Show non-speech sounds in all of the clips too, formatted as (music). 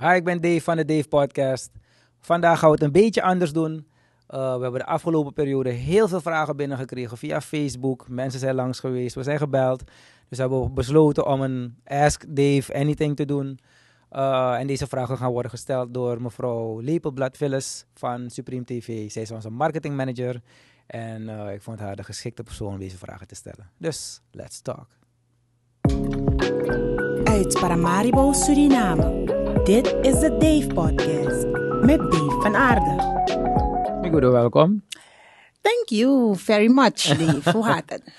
Hi, ik ben Dave van de Dave Podcast. Vandaag gaan we het een beetje anders doen. Uh, we hebben de afgelopen periode heel veel vragen binnengekregen via Facebook. Mensen zijn langs geweest, we zijn gebeld. Dus hebben we besloten om een Ask Dave Anything te doen. Uh, en deze vragen gaan worden gesteld door mevrouw Lepelblad Villes van Supreme TV. Zij is onze marketing manager. En uh, ik vond haar de geschikte persoon om deze vragen te stellen. Dus, let's talk. Uit Paramaribo, Suriname. Dit is de Dave Podcast met Dave van Aarde. Miguel, welkom. Thank you very much, Dave. Hoe gaat het? (laughs)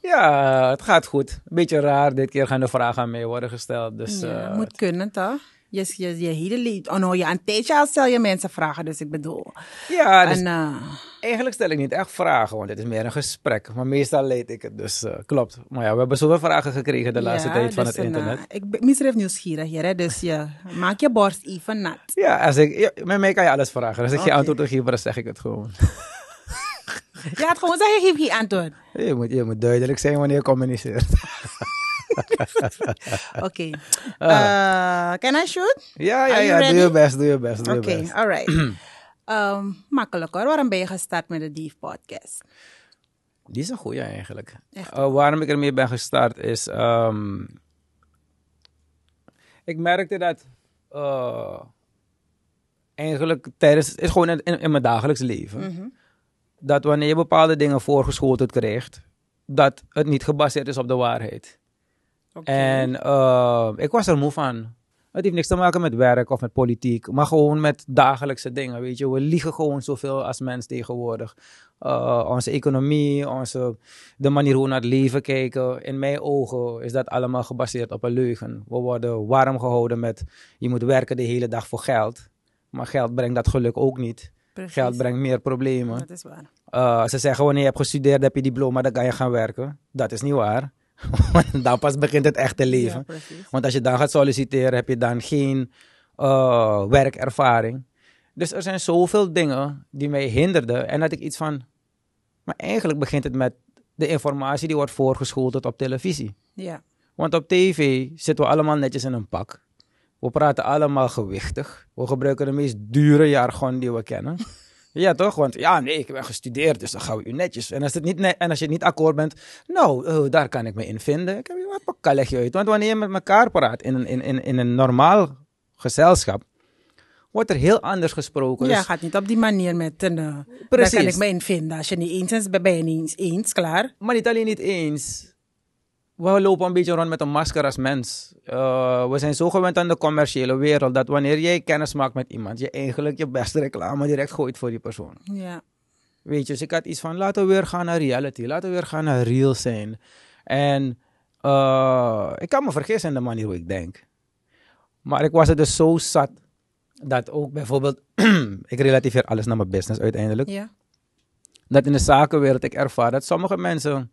Ja, het gaat goed. Een beetje raar. Dit keer gaan de vragen aan mij worden gesteld. Dus, ja, uh, moet kunnen, toch? Je, je, je hele leven... Oh no, ja, een tijdje al stel je mensen vragen, dus ik bedoel... Ja, dus en, uh, eigenlijk stel ik niet echt vragen, want het is meer een gesprek. Maar meestal leed ik het, dus uh, klopt. Maar ja, we hebben zoveel vragen gekregen de laatste ja, tijd van dus het een, internet. ik ben misdrijf nieuwsgierig hier, hè, dus je maak je borst even nat. Ja, als ik, ja, met mij kan je alles vragen. Als ik okay. geen antwoord wil geven, dan zeg ik het gewoon. (laughs) Ja, het gewoon zeggen, geef geen antwoord. Je moet, je moet duidelijk zijn wanneer je communiceert. (laughs) Oké. (laughs) Okay. Uh, can I shoot? Ja, ja, ja. Doe je best, doe je best. Oké, okay, alright. (clears throat) um, makkelijk hoor. Waarom ben je gestart met de Dief podcast? Die is een goeie eigenlijk. Uh, waarom ik ermee ben gestart is... Um, ik merkte dat... Uh, eigenlijk tijdens... Het is gewoon in, in, in mijn dagelijks leven. Mhm. Mm -hmm. Dat wanneer je bepaalde dingen voorgeschoteld krijgt... Dat het niet gebaseerd is op de waarheid. Okay. En uh, ik was er moe van. Het heeft niks te maken met werk of met politiek, maar gewoon met dagelijkse dingen. Weet je, we liegen gewoon zoveel als mens tegenwoordig. Uh, onze economie, onze, de manier hoe we naar het leven kijken. In mijn ogen is dat allemaal gebaseerd op een leugen. We worden warm gehouden met je moet werken de hele dag voor geld. Maar geld brengt dat geluk ook niet. Precies. Geld brengt meer problemen. Dat is waar. Uh, ze zeggen wanneer je hebt gestudeerd heb je diploma, dan kan je gaan werken. Dat is niet waar. (laughs) dan pas begint het echte leven. Ja, Want als je dan gaat solliciteren, heb je dan geen uh, werkervaring. Dus er zijn zoveel dingen die mij hinderden. En dat ik iets van. Maar eigenlijk begint het met de informatie die wordt voorgeschoteld op televisie. Ja. Want op tv zitten we allemaal netjes in een pak. We praten allemaal gewichtig. We gebruiken de meest dure jargon die we kennen. Ja, toch? Want ja, nee, ik ben gestudeerd, dus dan gaan we u netjes. En als, het niet en als je niet akkoord bent, nou, uh, daar kan ik me in vinden. Ik heb je wat pak leg je uit. Want wanneer je met elkaar praat in een, in, in, in een normaal gezelschap, wordt er heel anders gesproken. Ja, dus, gaat niet op die manier met een. Uh, Precies. Daar kan ik me in vinden. Als je niet eens is, ben je niet eens, klaar. Maar niet alleen niet eens. We lopen een beetje rond met een masker als mens. Uh, we zijn zo gewend aan de commerciële wereld dat wanneer jij kennis maakt met iemand, je eigenlijk je beste reclame direct gooit voor die persoon. Ja. Weet je, dus ik had iets van laten we weer gaan naar reality, laten we weer gaan naar real zijn. En uh, ik kan me vergissen in de manier hoe ik denk. Maar ik was er dus zo zat dat ook bijvoorbeeld, (clears throat) ik relativeer alles naar mijn business uiteindelijk. Ja. Dat in de zakenwereld ik ervaar dat sommige mensen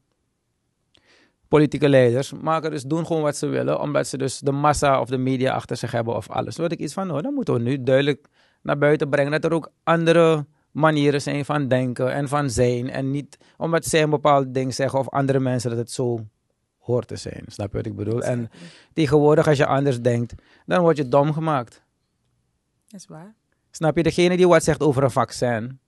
politieke leiders maken dus doen gewoon wat ze willen, omdat ze dus de massa of de media achter zich hebben of alles. Had ik iets van, oh, dan moeten we nu duidelijk naar buiten brengen dat er ook andere manieren zijn van denken en van zijn. En niet omdat zij een bepaald ding zeggen of andere mensen dat het zo hoort te zijn. Snap je wat ik bedoel? En tegenwoordig als je anders denkt, dan word je dom gemaakt. Dat is waar. Snap je? Degene die wat zegt over een vaccin,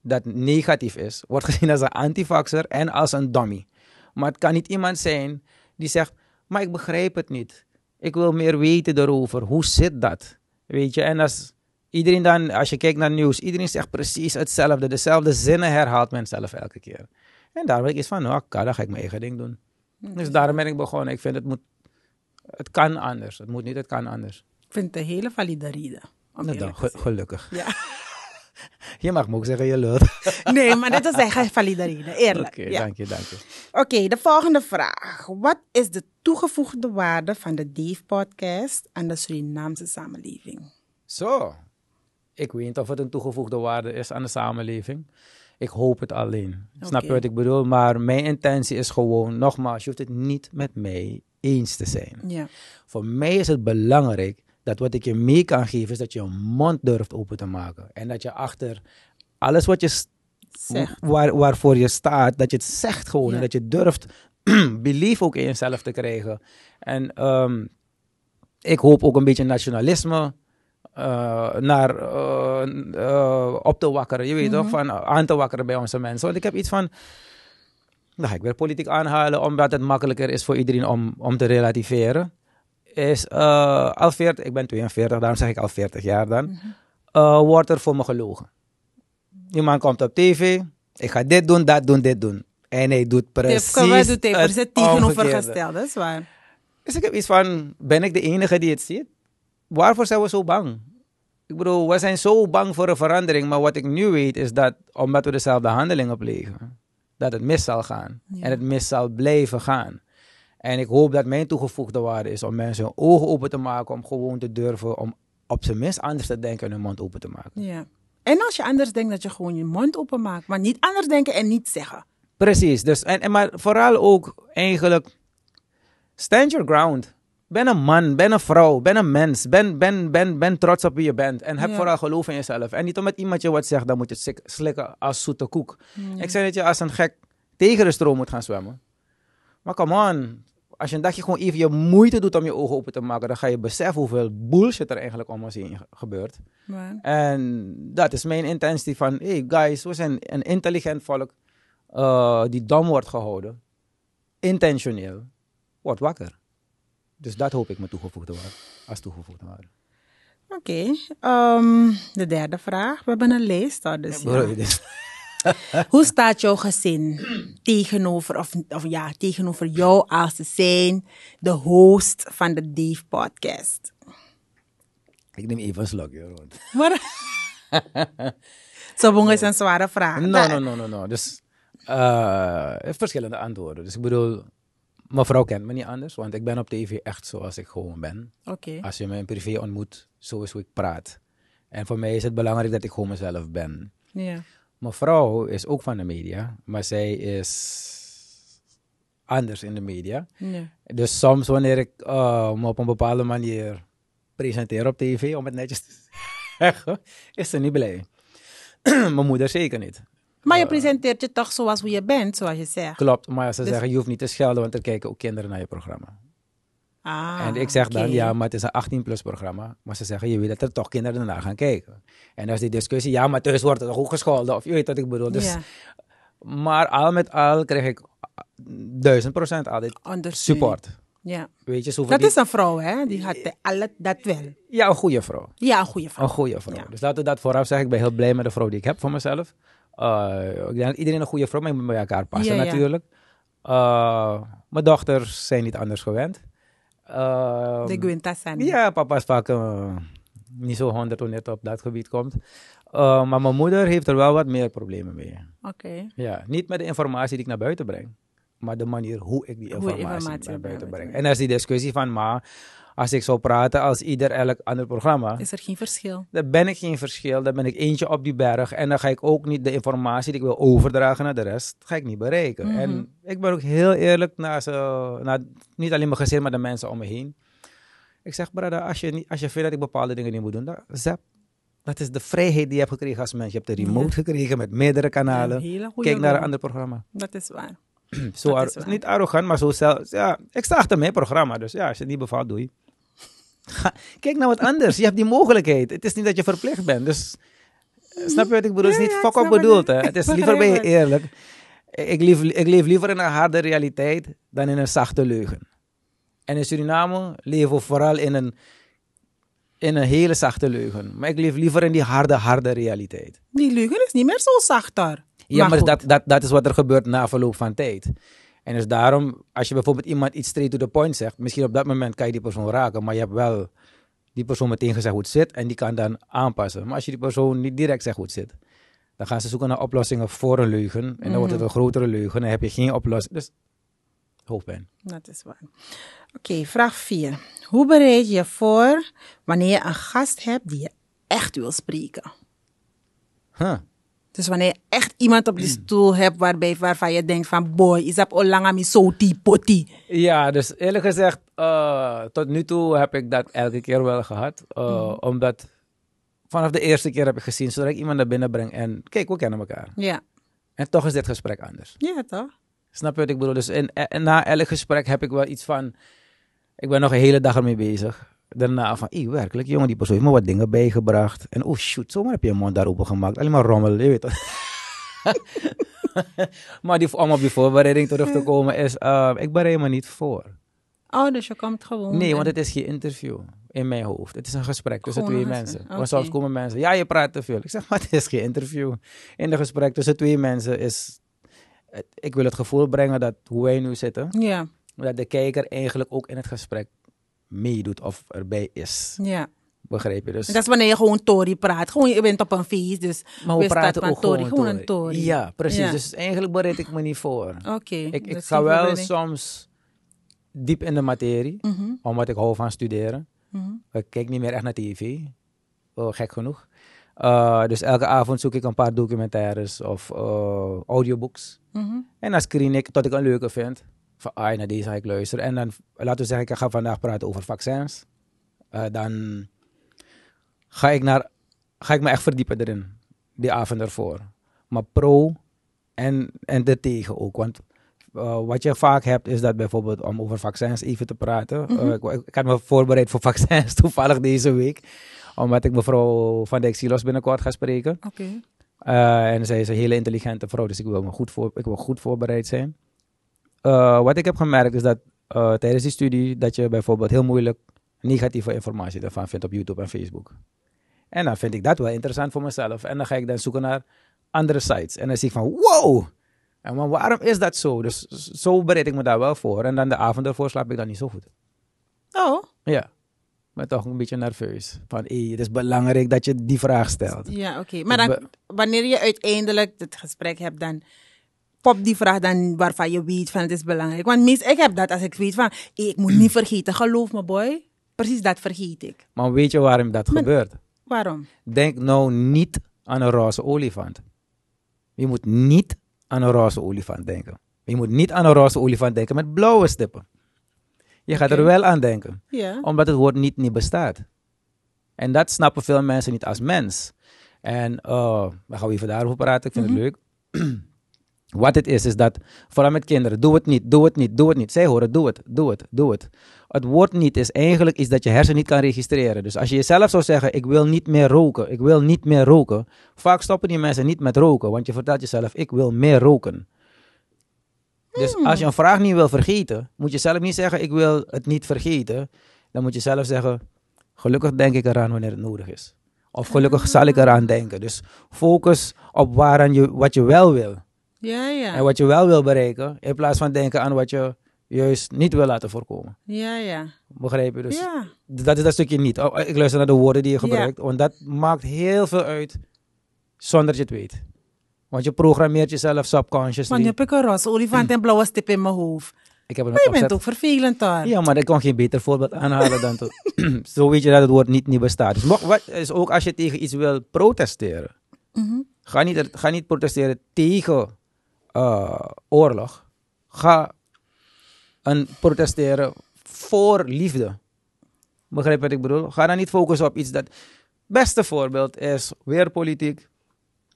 dat negatief is, wordt gezien als een antivaxer en als een dummy. Maar het kan niet iemand zijn die zegt, maar ik begrijp het niet. Ik wil meer weten erover. Hoe zit dat? Weet je, en als iedereen dan, als je kijkt naar nieuws, iedereen zegt precies hetzelfde. Dezelfde zinnen herhaalt men zelf elke keer. En daar ben ik iets van, nou, dan ga ik mijn eigen ding doen. Mm, Dus daarom ben ik begonnen. Ik vind het moet, het kan anders. Het moet niet, het kan anders. Ik vind het een hele valide reden. Nou dan, ge gelukkig. Ja. (laughs) Je mag me ook zeggen, je lult. (laughs) Nee, maar dit is echt valide reden, eerlijk. Oké, okay, ja. dank je, dank je. Oké, okay, de volgende vraag. Wat is de toegevoegde waarde van de Dave Podcast aan de Surinaamse samenleving? Zo, ik weet niet of het een toegevoegde waarde is aan de samenleving. Ik hoop het alleen. Okay. Snap je wat ik bedoel? Maar mijn intentie is gewoon, nogmaals, je hoeft het niet met mij eens te zijn. Ja. Voor mij is het belangrijk dat wat ik je mee kan geven, is dat je een mond durft open te maken. En dat je achter alles wat je zegt. Waar, waarvoor je staat, dat je het zegt gewoon. Ja. En dat je durft (clears throat) belief ook in jezelf te krijgen. En um, ik hoop ook een beetje nationalisme eh, naar eh, eh, op te wakkeren. Je weet toch, van eh, aan te wakkeren bij onze mensen. Want ik heb iets van. Ga ik weer politiek aanhalen, omdat het makkelijker is voor iedereen om, om te relativeren. Is eh, al 40, ik ben 42, daarom zeg ik al 40 jaar dan. eh, wordt er voor me gelogen. Iemand komt op tv, ik ga dit doen, dat doen, dit doen. En hij doet precies Wij doet hij het omgekeerde. dat is waar. Dus ik heb iets van, ben ik de enige die het ziet? Waarvoor zijn we zo bang? Ik bedoel, we zijn zo bang voor een verandering, maar wat ik nu weet is dat, omdat we dezelfde handelingen plegen, dat het mis zal gaan. Ja. En het mis zal blijven gaan. En ik hoop dat mijn toegevoegde waarde is om mensen hun ogen open te maken, om gewoon te durven, om op zijn minst anders te denken en hun mond open te maken. Ja. En als je anders denkt, dat je gewoon je mond openmaakt. Maar niet anders denken en niet zeggen. Precies, dus, en, en maar vooral ook eigenlijk, stand your ground. Ben een man, ben een vrouw, ben een mens. Ben, ben, ben, ben trots op wie je bent. En heb Ja. vooral geloof in jezelf. En niet omdat iemand je wat zegt, dan moet je het slik- slikken als zoete koek. Ik zeg dat je als een gek tegen de stroom moet gaan zwemmen. Maar come on, als je een dagje gewoon even je moeite doet om je ogen open te maken, dan ga je beseffen hoeveel bullshit er eigenlijk om ons heen ge- gebeurt. En dat is mijn intentie van, hey guys, we zijn een intelligent volk eh, die dom wordt gehouden. Intentioneel. Wordt wakker. Dus dat hoop ik me toegevoegde waarde. Als toegevoegde waarde. Oké, ehm, de derde vraag. We hebben een lijst. Dus ja. (laughs) Hoe staat jouw gezin tegenover, of, of ja, tegenover jou als ze zijn de host van de Dave podcast? Ik neem even een slokje. Rond. Maar, (laughs) zo is een zware vraag. No, no, no, no, no. Dus verschillende antwoorden. Dus ik bedoel, mevrouw kent me niet anders, want ik ben op tv echt zoals ik gewoon ben. Oké. Als je me in privé ontmoet, zo is hoe ik praat. En voor mij is het belangrijk dat ik gewoon mezelf ben. Ja. Vrouw is ook van de media, maar zij is anders in de media. ja. Dus soms wanneer ik eh, me op een bepaalde manier presenteer op tv, om het netjes te (laughs) zeggen, is ze niet blij. (clears throat) Mijn moeder zeker niet. Maar je presenteert je toch zoals hoe je bent, zoals je zegt. Klopt, maar ze Dus- zeggen je hoeft niet te schelden, want er kijken ook kinderen naar je programma. Ah, en ik zeg dan, ja, maar het is een 18-plus programma. Maar ze zeggen, je weet dat er toch kinderen naar gaan kijken. En dan is die discussie, ja, maar thuis wordt er toch ook gescholden? Of je weet wat ik bedoel. Dus, Ja, Maar al met al krijg ik duizend procent altijd ondersteuning. support. Ja. Weet je, Dat is een vrouw, hè? Die had alle, dat wel. Ja, een goede vrouw. Ja, een goede vrouw. Een goede vrouw. Ja. Dus laten we dat vooraf zeggen. Ik ben heel blij met de vrouw die ik heb voor mezelf. Uh, ik denk dat iedereen een goede vrouw, maar je moet bij elkaar passen ja. natuurlijk. Uh, mijn dochters zijn niet anders gewend. Uh, De Gwinta Sani. Ja, papa is vaak uh, niet zo honderd wanneer het op dat gebied komt. Uh, maar mijn moeder heeft er wel wat meer problemen mee. Oké. Ja, niet met de informatie die ik naar buiten breng, maar de manier hoe ik die informatie, informatie naar buiten breng. En dat is die discussie van, maar als ik zou praten als ieder elk ander programma, Is er geen verschil? dan ben ik geen verschil. Dan ben ik eentje op die berg. En dan ga ik ook niet de informatie die ik wil overdragen naar de rest, ga ik niet bereiken. Mhm. En ik ben ook heel eerlijk naar, ze, naar niet alleen mijn gezin, maar de mensen om me heen. Ik zeg, brada, als je, niet, als je vindt dat ik bepaalde dingen niet moet doen, dan zap. Dat is de vrijheid die je hebt gekregen als mens. Je hebt de remote gekregen met meerdere kanalen. Kijk naar een ander programma. Dat is waar. (clears throat) Zo is waar. niet arrogant, maar zo zelf. Ja, ik sta achter mijn programma. Dus ja, als je het niet bevalt, doe je. Ga- Kijk naar wat anders. Je hebt die mogelijkheid. Het is niet dat je verplicht bent. Dus eh, snap je wat ik bedoel? Het is niet fuck op bedoeld. Hè. (laughs) Het is liever ben je eerlijk. Ik leef, ik leef liever in een harde realiteit dan in een zachte leugen. En in Suriname leven we vooral in een, in een hele zachte leugen. Maar ik leef liever in die harde, harde realiteit. Die leugen is niet meer zo zachter. Ja, maar, goed. dat, dat, dat is wat er gebeurt na verloop van tijd. En dus daarom, als je bijvoorbeeld iemand iets straight to the point zegt, misschien op dat moment kan je die persoon raken, maar je hebt wel die persoon meteen gezegd hoe het zit en die kan dan aanpassen. Maar als je die persoon niet direct zegt hoe het zit, dan gaan ze zoeken naar oplossingen voor een leugen en dan wordt het een grotere leugen en dan heb je geen oplossing. Dus hoofdpijn. Dat is waar. Oké, vraag 4. Hoe bereid je je voor wanneer je een gast hebt die je echt wil spreken? Huh. Dus wanneer je echt iemand op die stoel hebt waarbij, waarvan je denkt van boy, is dat olangami soti poti. Ja, dus eerlijk gezegd, eh, tot nu toe heb ik dat elke keer wel gehad. eh, Omdat vanaf de eerste keer heb ik gezien, zodra ik iemand naar binnen breng en kijk, we kennen elkaar. Ja. En toch is dit gesprek anders. Ja, toch? Snap je wat ik bedoel? Dus in, en na elk gesprek heb ik wel iets van, ik ben nog een hele dag ermee bezig. Daarna van, "Ih, werkelijk jongen, die persoon heeft me wat dingen bijgebracht. En oh shoot, zomaar heb je je mond daar open gemaakt. Alleen maar rommel, je weet het. (laughs) maar die, om op die voorbereiding terug te komen is, eh, ik bereid me niet voor. Oh, dus je komt gewoon. Nee, en- want het is geen interview in mijn hoofd. Het is een gesprek tussen Gewoon twee een mensen. gesprek, Want soms komen mensen, ja, je praat te veel. Ik zeg, (laughs) maar het is geen interview. In een gesprek tussen twee mensen is, ik wil het gevoel brengen dat hoe wij nu zitten, Ja, dat de kijker eigenlijk ook in het gesprek meedoet of erbij is. ja. Begrijp je? Dus, Dat is wanneer je gewoon Tory praat. Gewoon, je bent op een feest, dus maar we praten ook Tory. gewoon Gewoon een Tory. Ja, precies. Ja. Dus eigenlijk bereid ik me niet voor. Oké. ik ik ga wel soms diep in de materie, Mhm, omdat ik hou van studeren. mhm. Ik kijk niet meer echt naar tv. Oh, gek genoeg. Uh, dus elke avond zoek ik een paar documentaires of uh, audiobooks. Mhm. En dan screen ik tot ik een leuke vind. Van, ah, naar deze ga ik luisteren. En dan, laten we zeggen, ik ga vandaag praten over vaccins. Uh, dan ga ik, naar, ga ik me echt verdiepen erin. Die avond ervoor. Maar pro en, en de tegen ook. Want uh, wat je vaak hebt is dat bijvoorbeeld om over vaccins even te praten. Mhm. Uh, ik, ik had me voorbereid voor vaccins (laughs) toevallig deze week. Omdat ik mevrouw Van Dijk Silos binnenkort ga spreken. Oké. En zij is een hele intelligente vrouw, dus ik wil, me goed, voor, ik wil goed voorbereid zijn. Uh, wat ik heb gemerkt is dat uh, tijdens die studie dat je bijvoorbeeld heel moeilijk negatieve informatie ervan vindt op YouTube en Facebook. En dan vind ik dat wel interessant voor mezelf. En dan ga ik dan zoeken naar andere sites. En dan zie ik van, wow! En maar waarom is dat zo? Dus zo bereid ik me daar wel voor. En dan de avond ervoor slaap ik dan niet zo goed. Oh, Ja, ben toch een beetje nerveus. Van, hey, het is belangrijk dat je die vraag stelt. ja, oké. Maar dan, wanneer je uiteindelijk het gesprek hebt, dan pop die vraag dan waarvan je weet van het is belangrijk. Want meest, ik heb dat als ik weet van, hey, ik moet niet (clears throat) vergeten. Geloof me, boy. Precies dat vergeet ik. Maar weet je waarom dat Maar- gebeurt? Waarom? Denk nou niet aan een roze olifant. Je moet niet aan een roze olifant denken. Je moet niet aan een roze olifant denken met blauwe stippen. Je gaat er wel aan denken, omdat het woord niet niet bestaat. En dat snappen veel mensen niet als mens. En uh, dan gaan we even daarover praten, ik vind het leuk. (clears throat) Wat het is, is dat, vooral met kinderen, doe het niet, doe het niet, doe het niet. Zij horen, doe het, doe het, doe het. Het woord niet is eigenlijk iets dat je hersen niet kan registreren. Dus als je jezelf zou zeggen, ik wil niet meer roken, ik wil niet meer roken. Vaak stoppen die mensen niet met roken, want je vertelt jezelf, ik wil meer roken. Dus als je een vraag niet wil vergeten, moet je zelf niet zeggen, ik wil het niet vergeten. Dan moet je zelf zeggen, gelukkig denk ik eraan wanneer het nodig is. Of gelukkig zal ik eraan denken. Dus focus op waaraan je, wat je wel wil. Ja, ja. En wat je wel wil bereiken, in plaats van denken aan wat je juist niet wil laten voorkomen. Ja, ja. Begrijp je? Dus Ja. dat is dat stukje niet. Oh, ik luister naar de woorden die je Ja. gebruikt, want dat maakt heel veel uit zonder dat je het weet. Want je programmeert jezelf subconsciously. Want nu heb ik een roze olifant en blauwe stip in mijn hoofd. ik heb Maar je bent opzet. ook vervelend hoor. Ja, maar ik kan geen beter voorbeeld aanhalen dan to- (laughs) (clears throat) Zo weet je dat het woord niet, niet bestaat. Dus wat, is ook als je tegen iets wil protesteren. Mhm. Ga niet, ga niet protesteren tegen eh, oorlog. Ga een protesteren voor liefde. Begrijp wat ik bedoel? Ga dan niet focussen op iets dat... Beste voorbeeld is weer politiek.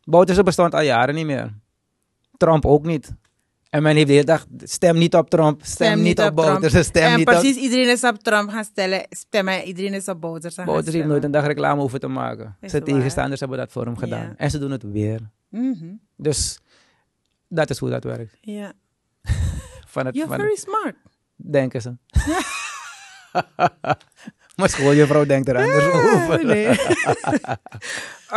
Bouterse bestond al jaren niet meer. Trump ook niet. En men heeft de hele dag, stem niet op Trump, stem, niet op. Bouterse, stem en niet precies op... iedereen is op Trump gaan stellen, stemmen. Iedereen is op Bouterse gaan Bouterse heeft nooit een dag reclame hoeven te maken. Is Zijn tegenstanders hebben dat voor hem Ja. gedaan. En ze doen het weer. Mhm. Dus dat is hoe dat werkt. Ja. (laughs) Van het, You're van very smart. denken ze. (laughs) maar schooljuffrouw denkt er anders over. Nee. (laughs)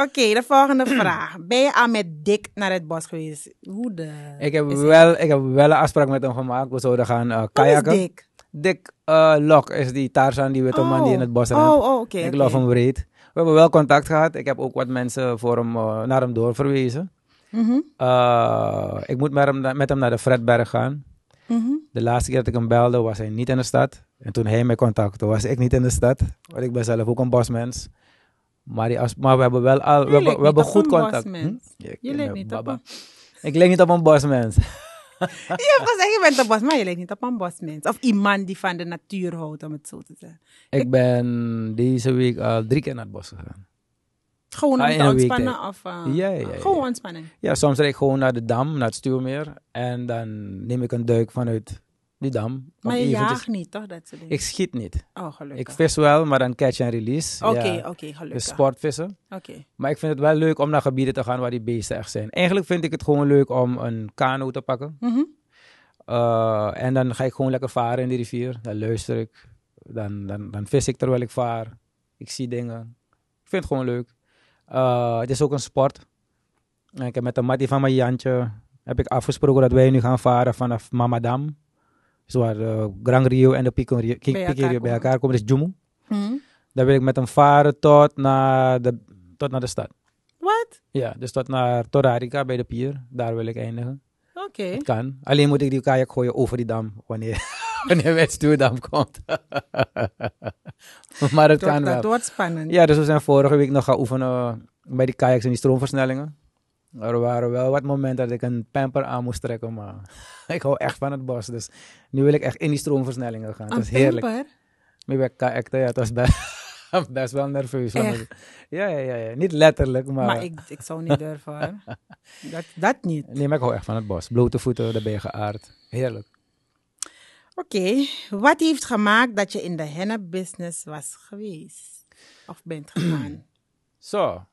Oké, de volgende vraag. Ben je al met Dick naar het bos geweest? Hoe de... Ik heb, wel, ik heb wel een afspraak met hem gemaakt. We zouden gaan uh, kajakken. Dick? Dick uh, Lok is die Tarzan, die witte man die in het bos rent. Oh, oh oké. ik love hem breed. We hebben wel contact gehad. Ik heb ook wat mensen voor hem, uh, naar hem doorverwezen. Mhm, Uh, ik moet met hem, met hem naar de Fredberg gaan. mhm. De laatste keer dat ik hem belde, was hij niet in de stad. En toen hij mij contactte, was ik niet in de stad. Want ik ben zelf ook een bosmens. Maar, die as- maar we hebben wel al, we, Je hebben, lijkt we hebben niet op goed contact. Hm? Ik Je lijkt hem, niet op baba. een... Ik lijk niet op een bosmens. (laughs) Je hebt gezegd, je bent een bos, maar je lijkt niet op een bosmens. Of iemand die van de natuur houdt, om het zo te zeggen. ik ben deze week al drie keer naar het bos gegaan. Gewoon om te ontspannen of... uh, Ja, ja, ja, Gewoon ontspanning. Ja, soms rijd ik gewoon naar de dam, naar het stuurmeer. En dan neem ik een duik vanuit die dam. Maar je jaagt niet, toch? Dat soort. Ik schiet niet. oh, Ik gelukkig. vis wel, maar dan catch en release. Oké, Ja. oké, gelukkig. Dus sportvissen. Oké. Maar ik vind het wel leuk om naar gebieden te gaan waar die beesten echt zijn. Eigenlijk vind ik het gewoon leuk om een kano te pakken. Mhm. Eh, en dan ga ik gewoon lekker varen in de rivier. Dan luister ik. Dan, dan, dan vis ik terwijl ik vaar. Ik zie dingen. Ik vind het gewoon leuk. Eh, het is ook een sport. En ik heb met de mattie van mijn Jantje heb ik afgesproken dat wij nu gaan varen vanaf Mamadam. Dus waar de Gran Rio en de Pico Rio, Pico elkaar Rio bij elkaar komen. Dat is Jumu. Mhm. Dan wil ik met hem varen tot naar de, tot naar de stad. Wat? Ja, dus tot naar Torarica bij de pier. Daar wil ik eindigen. Oké. Kan. Alleen moet ik die kajak gooien over die dam wanneer, wanneer Wetstuurdam komt. (laughs) maar het Dat, kan dat wel. wordt spannend. Ja, dus we zijn vorige week nog gaan oefenen bij die kajaks en die stroomversnellingen. Er waren wel wat momenten dat ik een pamper aan moest trekken, maar (laughs) ik hou echt van het bos. Dus nu wil ik echt in die stroomversnellingen gaan. Een is heerlijk. pamper? Maar bij kajak, ja, het was best, best wel nerveus. van. Ja, ja, ja, ja. Niet letterlijk, maar... Maar ik, ik zou niet durven. (laughs) Dat, dat niet. Nee, maar ik hou echt van het bos. Blote voeten, daar ben je geaard. Heerlijk. Oké, wat heeft gemaakt dat je in de henna-business was geweest? Of bent (clears throat) gegaan? Zo.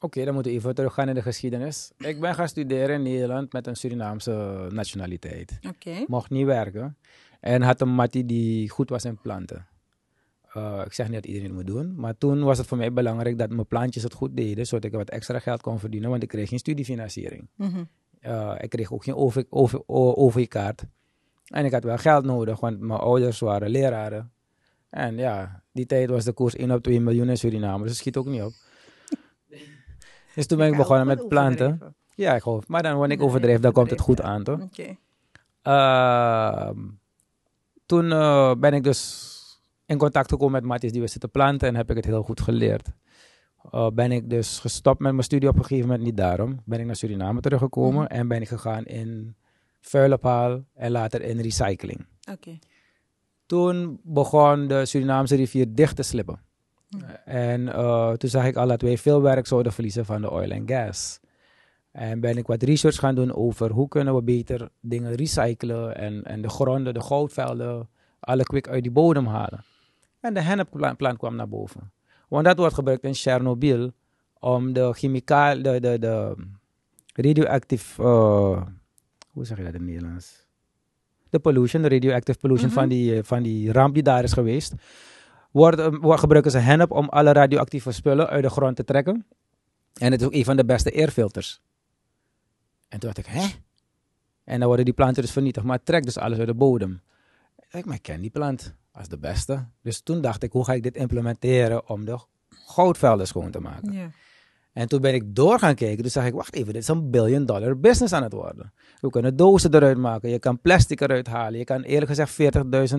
Oké, dan moeten we even teruggaan in de geschiedenis. Ik ben gaan studeren in Nederland met een Surinaamse nationaliteit. Oké. Mocht niet werken. En had een mattie die goed was in planten. Eh, ik zeg niet dat iedereen het moet doen. Maar toen was het voor mij belangrijk dat mijn plantjes het goed deden. Zodat ik wat extra geld kon verdienen. Want ik kreeg geen studiefinanciering. Mhm. Eh, ik kreeg ook geen over, over, o- OV-kaart. En ik had wel geld nodig, want mijn ouders waren leraren. En ja, die tijd was de koers 1 op 2 miljoen in Suriname, dus het schiet ook niet op. (laughs) dus toen ben ik begonnen met planten. Ja, ik hoop. Maar dan wanneer ik Nee, overdrijf, dan komt het goed aan, toch? Oké. Ehm, toen eh, ben ik dus in contact gekomen met matties die we zitten planten en heb ik het heel goed geleerd. Eh, ben ik dus gestopt met mijn studie op een gegeven moment, niet daarom. Ben ik naar Suriname teruggekomen Mhm. en ben ik gegaan in vuilophaal en later in recycling. Oké. Toen begon de Surinaamse rivier dicht te slippen. En eh, toen zag ik al dat wij veel werk zouden verliezen van de oil en gas. En ben ik wat research gaan doen over hoe kunnen we beter dingen recyclen en, en de gronden, de goudvelden, alle kwik uit die bodem halen. En de hennepplant kwam naar boven. Want dat wordt gebruikt in Chernobyl om de chemicaal, de, de, de radioactief, eh, hoe zeg je dat in het Nederlands? De pollution, de radioactive pollution Mhm. van, die, eh, van die ramp die daar is geweest. Worden, wordt, gebruiken ze hennep om alle radioactieve spullen uit de grond te trekken. En het is ook een van de beste airfilters. En toen dacht ik, hè? En dan worden die planten dus vernietigd, maar het trekt dus alles uit de bodem. Ik dacht, maar ik ken die plant als de beste. Dus toen dacht ik, hoe ga ik dit implementeren om de goudvelden schoon te maken? Ja. En toen ben ik door gaan kijken. Toen zag ik, wacht even, dit is een billion dollar business aan het worden. We kunnen dozen eruit maken. Je kan plastic eruit halen. Je kan eerlijk gezegd 40.000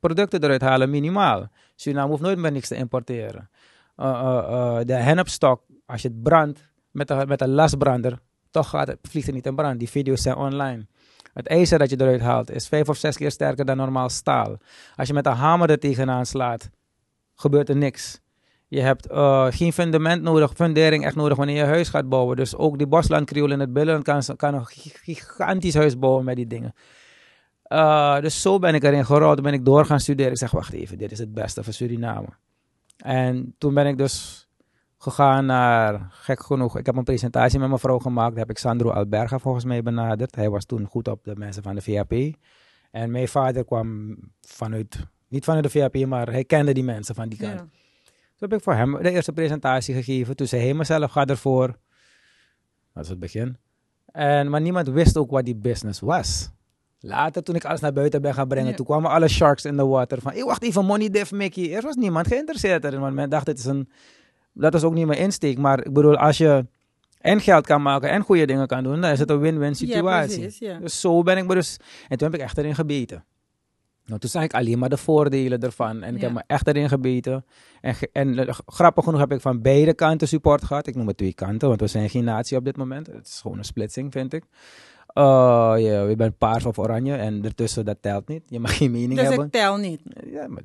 producten eruit halen, minimaal. Suriname hoeft nooit meer niks te importeren. Uh, uh, uh, de hennepstok, als je het brandt met een, met lasbrander, toch gaat het, vliegt het niet in brand. Die video's zijn online. Het ijzer dat je eruit haalt is vijf of zes keer sterker dan normaal staal. Als je met een hamer er tegenaan slaat, gebeurt er niks. Je hebt eh, geen fundament nodig, fundering echt nodig wanneer je huis gaat bouwen. Dus ook die boslandkriool in het binnenland kan, kan een gigantisch huis bouwen met die dingen. Uh, dus zo ben ik erin gerold, ben ik door gaan studeren. Ik zeg, wacht even, dit is het beste voor Suriname. En toen ben ik dus gegaan naar, gek genoeg, ik heb een presentatie met mijn vrouw gemaakt. Daar heb ik Sandro Alberga volgens mij benaderd. Hij was toen goed op de mensen van de VAP. En mijn vader kwam vanuit, niet vanuit de VAP, maar hij kende die mensen van die kant. Ja. Toen heb ik voor hem de eerste presentatie gegeven. Toen zei hij mezelf, ga ervoor. Dat is het begin. En, maar niemand wist ook wat die business was. Later, toen ik alles naar buiten ben gaan brengen, Ja. toen kwamen alle sharks in the water. Van, hey, wacht even, money diff Mickey. Er was niemand geïnteresseerd erin, want men dacht, het is een... Dat was ook niet mijn insteek. Maar ik bedoel, als je en geld kan maken en goede dingen kan doen, dan is het een win-win Ja, situatie. precies, ja. Dus zo ben ik dus... En toen heb ik echt erin gebeten. Nou, toen zag ik alleen maar de voordelen ervan. En ik Ja. heb me echt erin gebeten. En, en eh, grappig genoeg heb ik van beide kanten support gehad. Ik noem het twee kanten, want we zijn geen natie op dit moment. Het is gewoon een splitsing, vind ik. Uh, ja, je bent paars of oranje en ertussen, dat telt niet. Je mag geen mening Dus hebben. ik tel niet. Ja, maar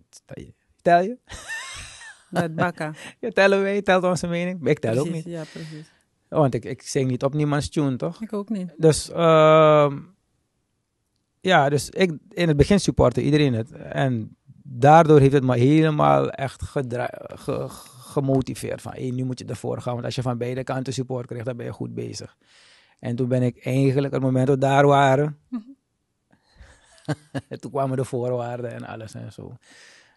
tel je? (laughs) Dat bakken. (laughs) Ja, tellen wij, telt onze mening. Ik tel ook niet. Ja, precies. Want ik, ik zing niet op niemands tune, toch? Ik ook niet. Dus, ehm, ja, dus ik in het begin supportte iedereen het. En daardoor heeft het me helemaal echt ge- gemotiveerd. Van, hey, nu moet je ervoor gaan. Want als je van beide kanten support krijgt, dan ben je goed bezig. En toen ben ik eigenlijk, het moment dat we daar waren... (laughs) toen kwamen de voorwaarden en alles en zo.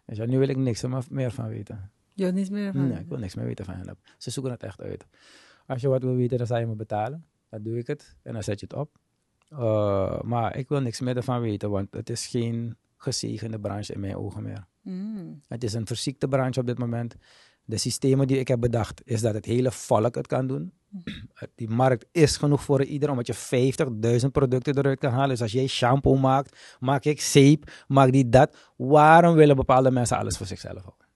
Dus ja, nu wil ik niks er meer van weten. Je wilt niets meer van. Nee, ik wil niks meer weten van hen. Ze zoeken het echt uit. Als je wat wil weten, dan zou je me betalen. Dan doe ik het en dan zet je het op. Uh, maar ik wil niks meer ervan weten, want het is geen gezegende branche in mijn ogen meer. Mm. Het is een verziekte branche op dit moment. De systemen die ik heb bedacht, is dat het hele volk het kan doen. Die markt is genoeg voor ieder, omdat je 50.000 producten eruit kan halen. Dus als jij shampoo maakt, maak ik zeep, maak die dat. Waarom willen bepaalde mensen alles voor zichzelf houden?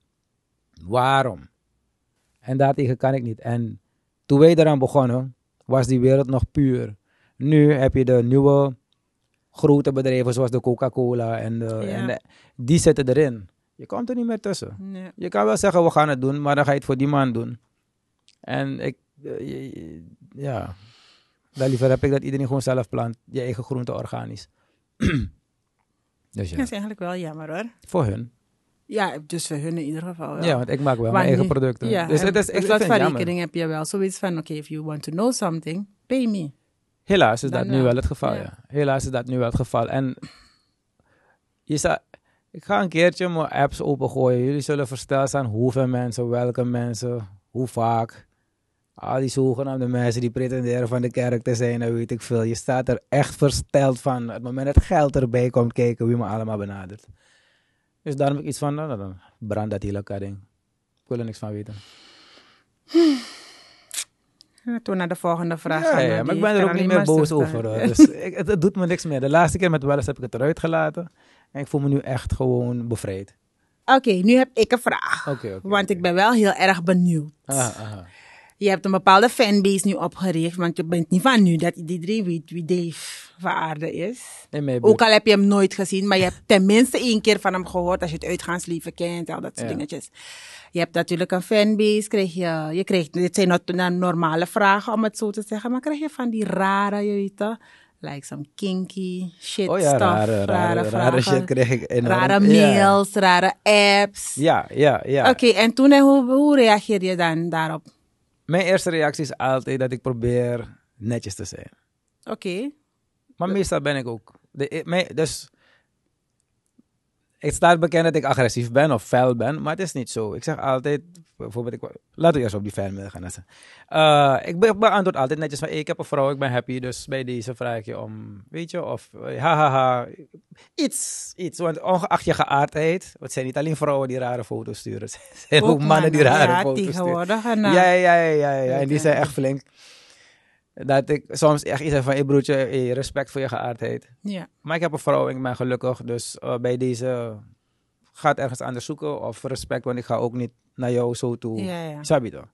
Waarom? En daartegen kan ik niet. En toen wij eraan begonnen, was die wereld nog puur. Nu heb je de nieuwe grote bedrijven zoals de Coca-Cola en, de, Ja. en de- die zitten erin. Je komt er niet meer tussen. Nee. Je kan wel zeggen, we gaan het doen, maar dan ga je het voor die man doen. En ik, eh, ja, dan liever heb ik dat iedereen gewoon zelf plant, je eigen groente organisch. (clears throat) dus ja, Dat is eigenlijk wel jammer hoor. voor hun. Ja, dus voor hun in ieder geval wel. Ja, want ik maak wel Maar mijn eigen producten. Ja, dus het is, wat voor het jammer. rekening heb je wel zoiets van, oké, if you want to know something, pay me. Helaas is Dan dat nu wel. het geval, Ja. ja. Helaas is dat nu wel het geval. En je zou, ik ga een keertje mijn apps opengooien. Jullie zullen versteld zijn hoeveel mensen, welke mensen, hoe vaak. Al die zogenaamde mensen die pretenderen van de kerk te zijn, dat weet ik veel. Je staat er echt versteld van. Het moment dat geld erbij komt kijken wie me allemaal benadert. Dus daarom heb ik iets van, nou, dan brand dat hele ding. Ik wil er niks van weten. (sighs) (sighs) (sighs) Toen naar de volgende vraag Ja, ja, maar ik ben er ook niet meer boos over. (laughs) Dus ik, het, het doet me niks meer. De laatste keer met Welles heb ik het eruit gelaten. En ik voel me nu echt gewoon bevrijd. Oké, nu heb ik een vraag. Want ik ben wel heel erg benieuwd. Aha, aha. Je hebt een bepaalde fanbase nu opgericht, want je bent niet van nu dat iedereen weet wie Dave van aarde is. Ook al heb je hem nooit gezien, maar je hebt tenminste één keer van hem gehoord als je het uitgaansleven kent, al dat soort Ja. dingetjes. Je hebt natuurlijk een fanbase, krijg je, je krijgt, dit zijn not- normale vragen om het zo te zeggen, maar krijg je van die rare, je weet toch, like some kinky shit Oh ja, stuff, rare, rare, rare vragen, shit kreeg ik enorm. rare Ja. mails, rare apps. Ja, ja, ja. Oké, en toen, en hoe, hoe reageer je dan daarop? Mijn eerste reactie is altijd dat ik probeer netjes te zijn. Oké, Maar meestal ben ik ook. De, ik- mijn- dus het staat bekend dat ik agressief ben of fel ben, maar het is niet zo. Ik zeg altijd, bijvoorbeeld, ik, laten we eerst op die fanmail gaan. Uh, ik be- beantwoord altijd netjes van, hey, ik heb een vrouw, ik ben happy, dus bij deze vraag ik je om, weet je, of eh, hahaha, iets, iets. Want ongeacht je geaardheid, het zijn niet alleen vrouwen die rare foto's sturen, (laughs) het zijn ook, mannen die rare ja, foto's sturen. uh, Ja, ja, ja, ja, ja. En die zijn echt flink. Dat ik soms echt iets heb van, hey broertje, hey, respect voor je geaardheid. ja. Maar ik heb een vrouw en ik ben gelukkig. Dus eh, bij deze gaat ergens anders zoeken. Of respect, want ik ga ook niet naar jou zo toe. Ja, ja.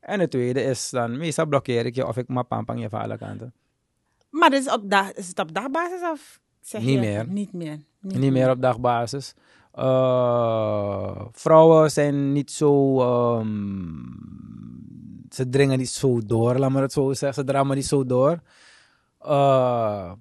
En het tweede is dan, meestal blokkeer ik je of ik maar pampang je van alle kanten. Maar is, op dag, is het op dagbasis of zeg Niet je? meer. Niet meer. Niet meer op dagbasis. Eh, vrouwen zijn niet zo. ehm, ze dringen niet zo door, laat maar het zo zeggen. Ze drammen niet zo door. Eh,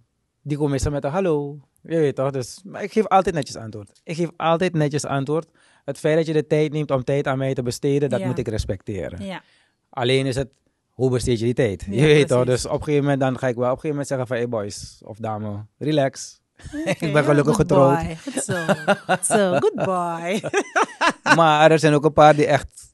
die komen meestal met een hallo. Je weet toch? Dus, maar ik geef altijd netjes antwoord. Ik geef altijd netjes antwoord. Het feit dat je de tijd neemt om tijd aan mij te besteden, dat Ja. moet ik respecteren. Ja. Alleen is het, hoe besteed je die tijd? Ja, je weet toch? Dus op een gegeven moment dan ga ik wel op een gegeven moment zeggen van, hey boys of dame, relax. (laughs) Ik ben gelukkig good getrouwd. boy. Goed zo. Goed zo. Good boy. (laughs) maar er zijn ook een paar die echt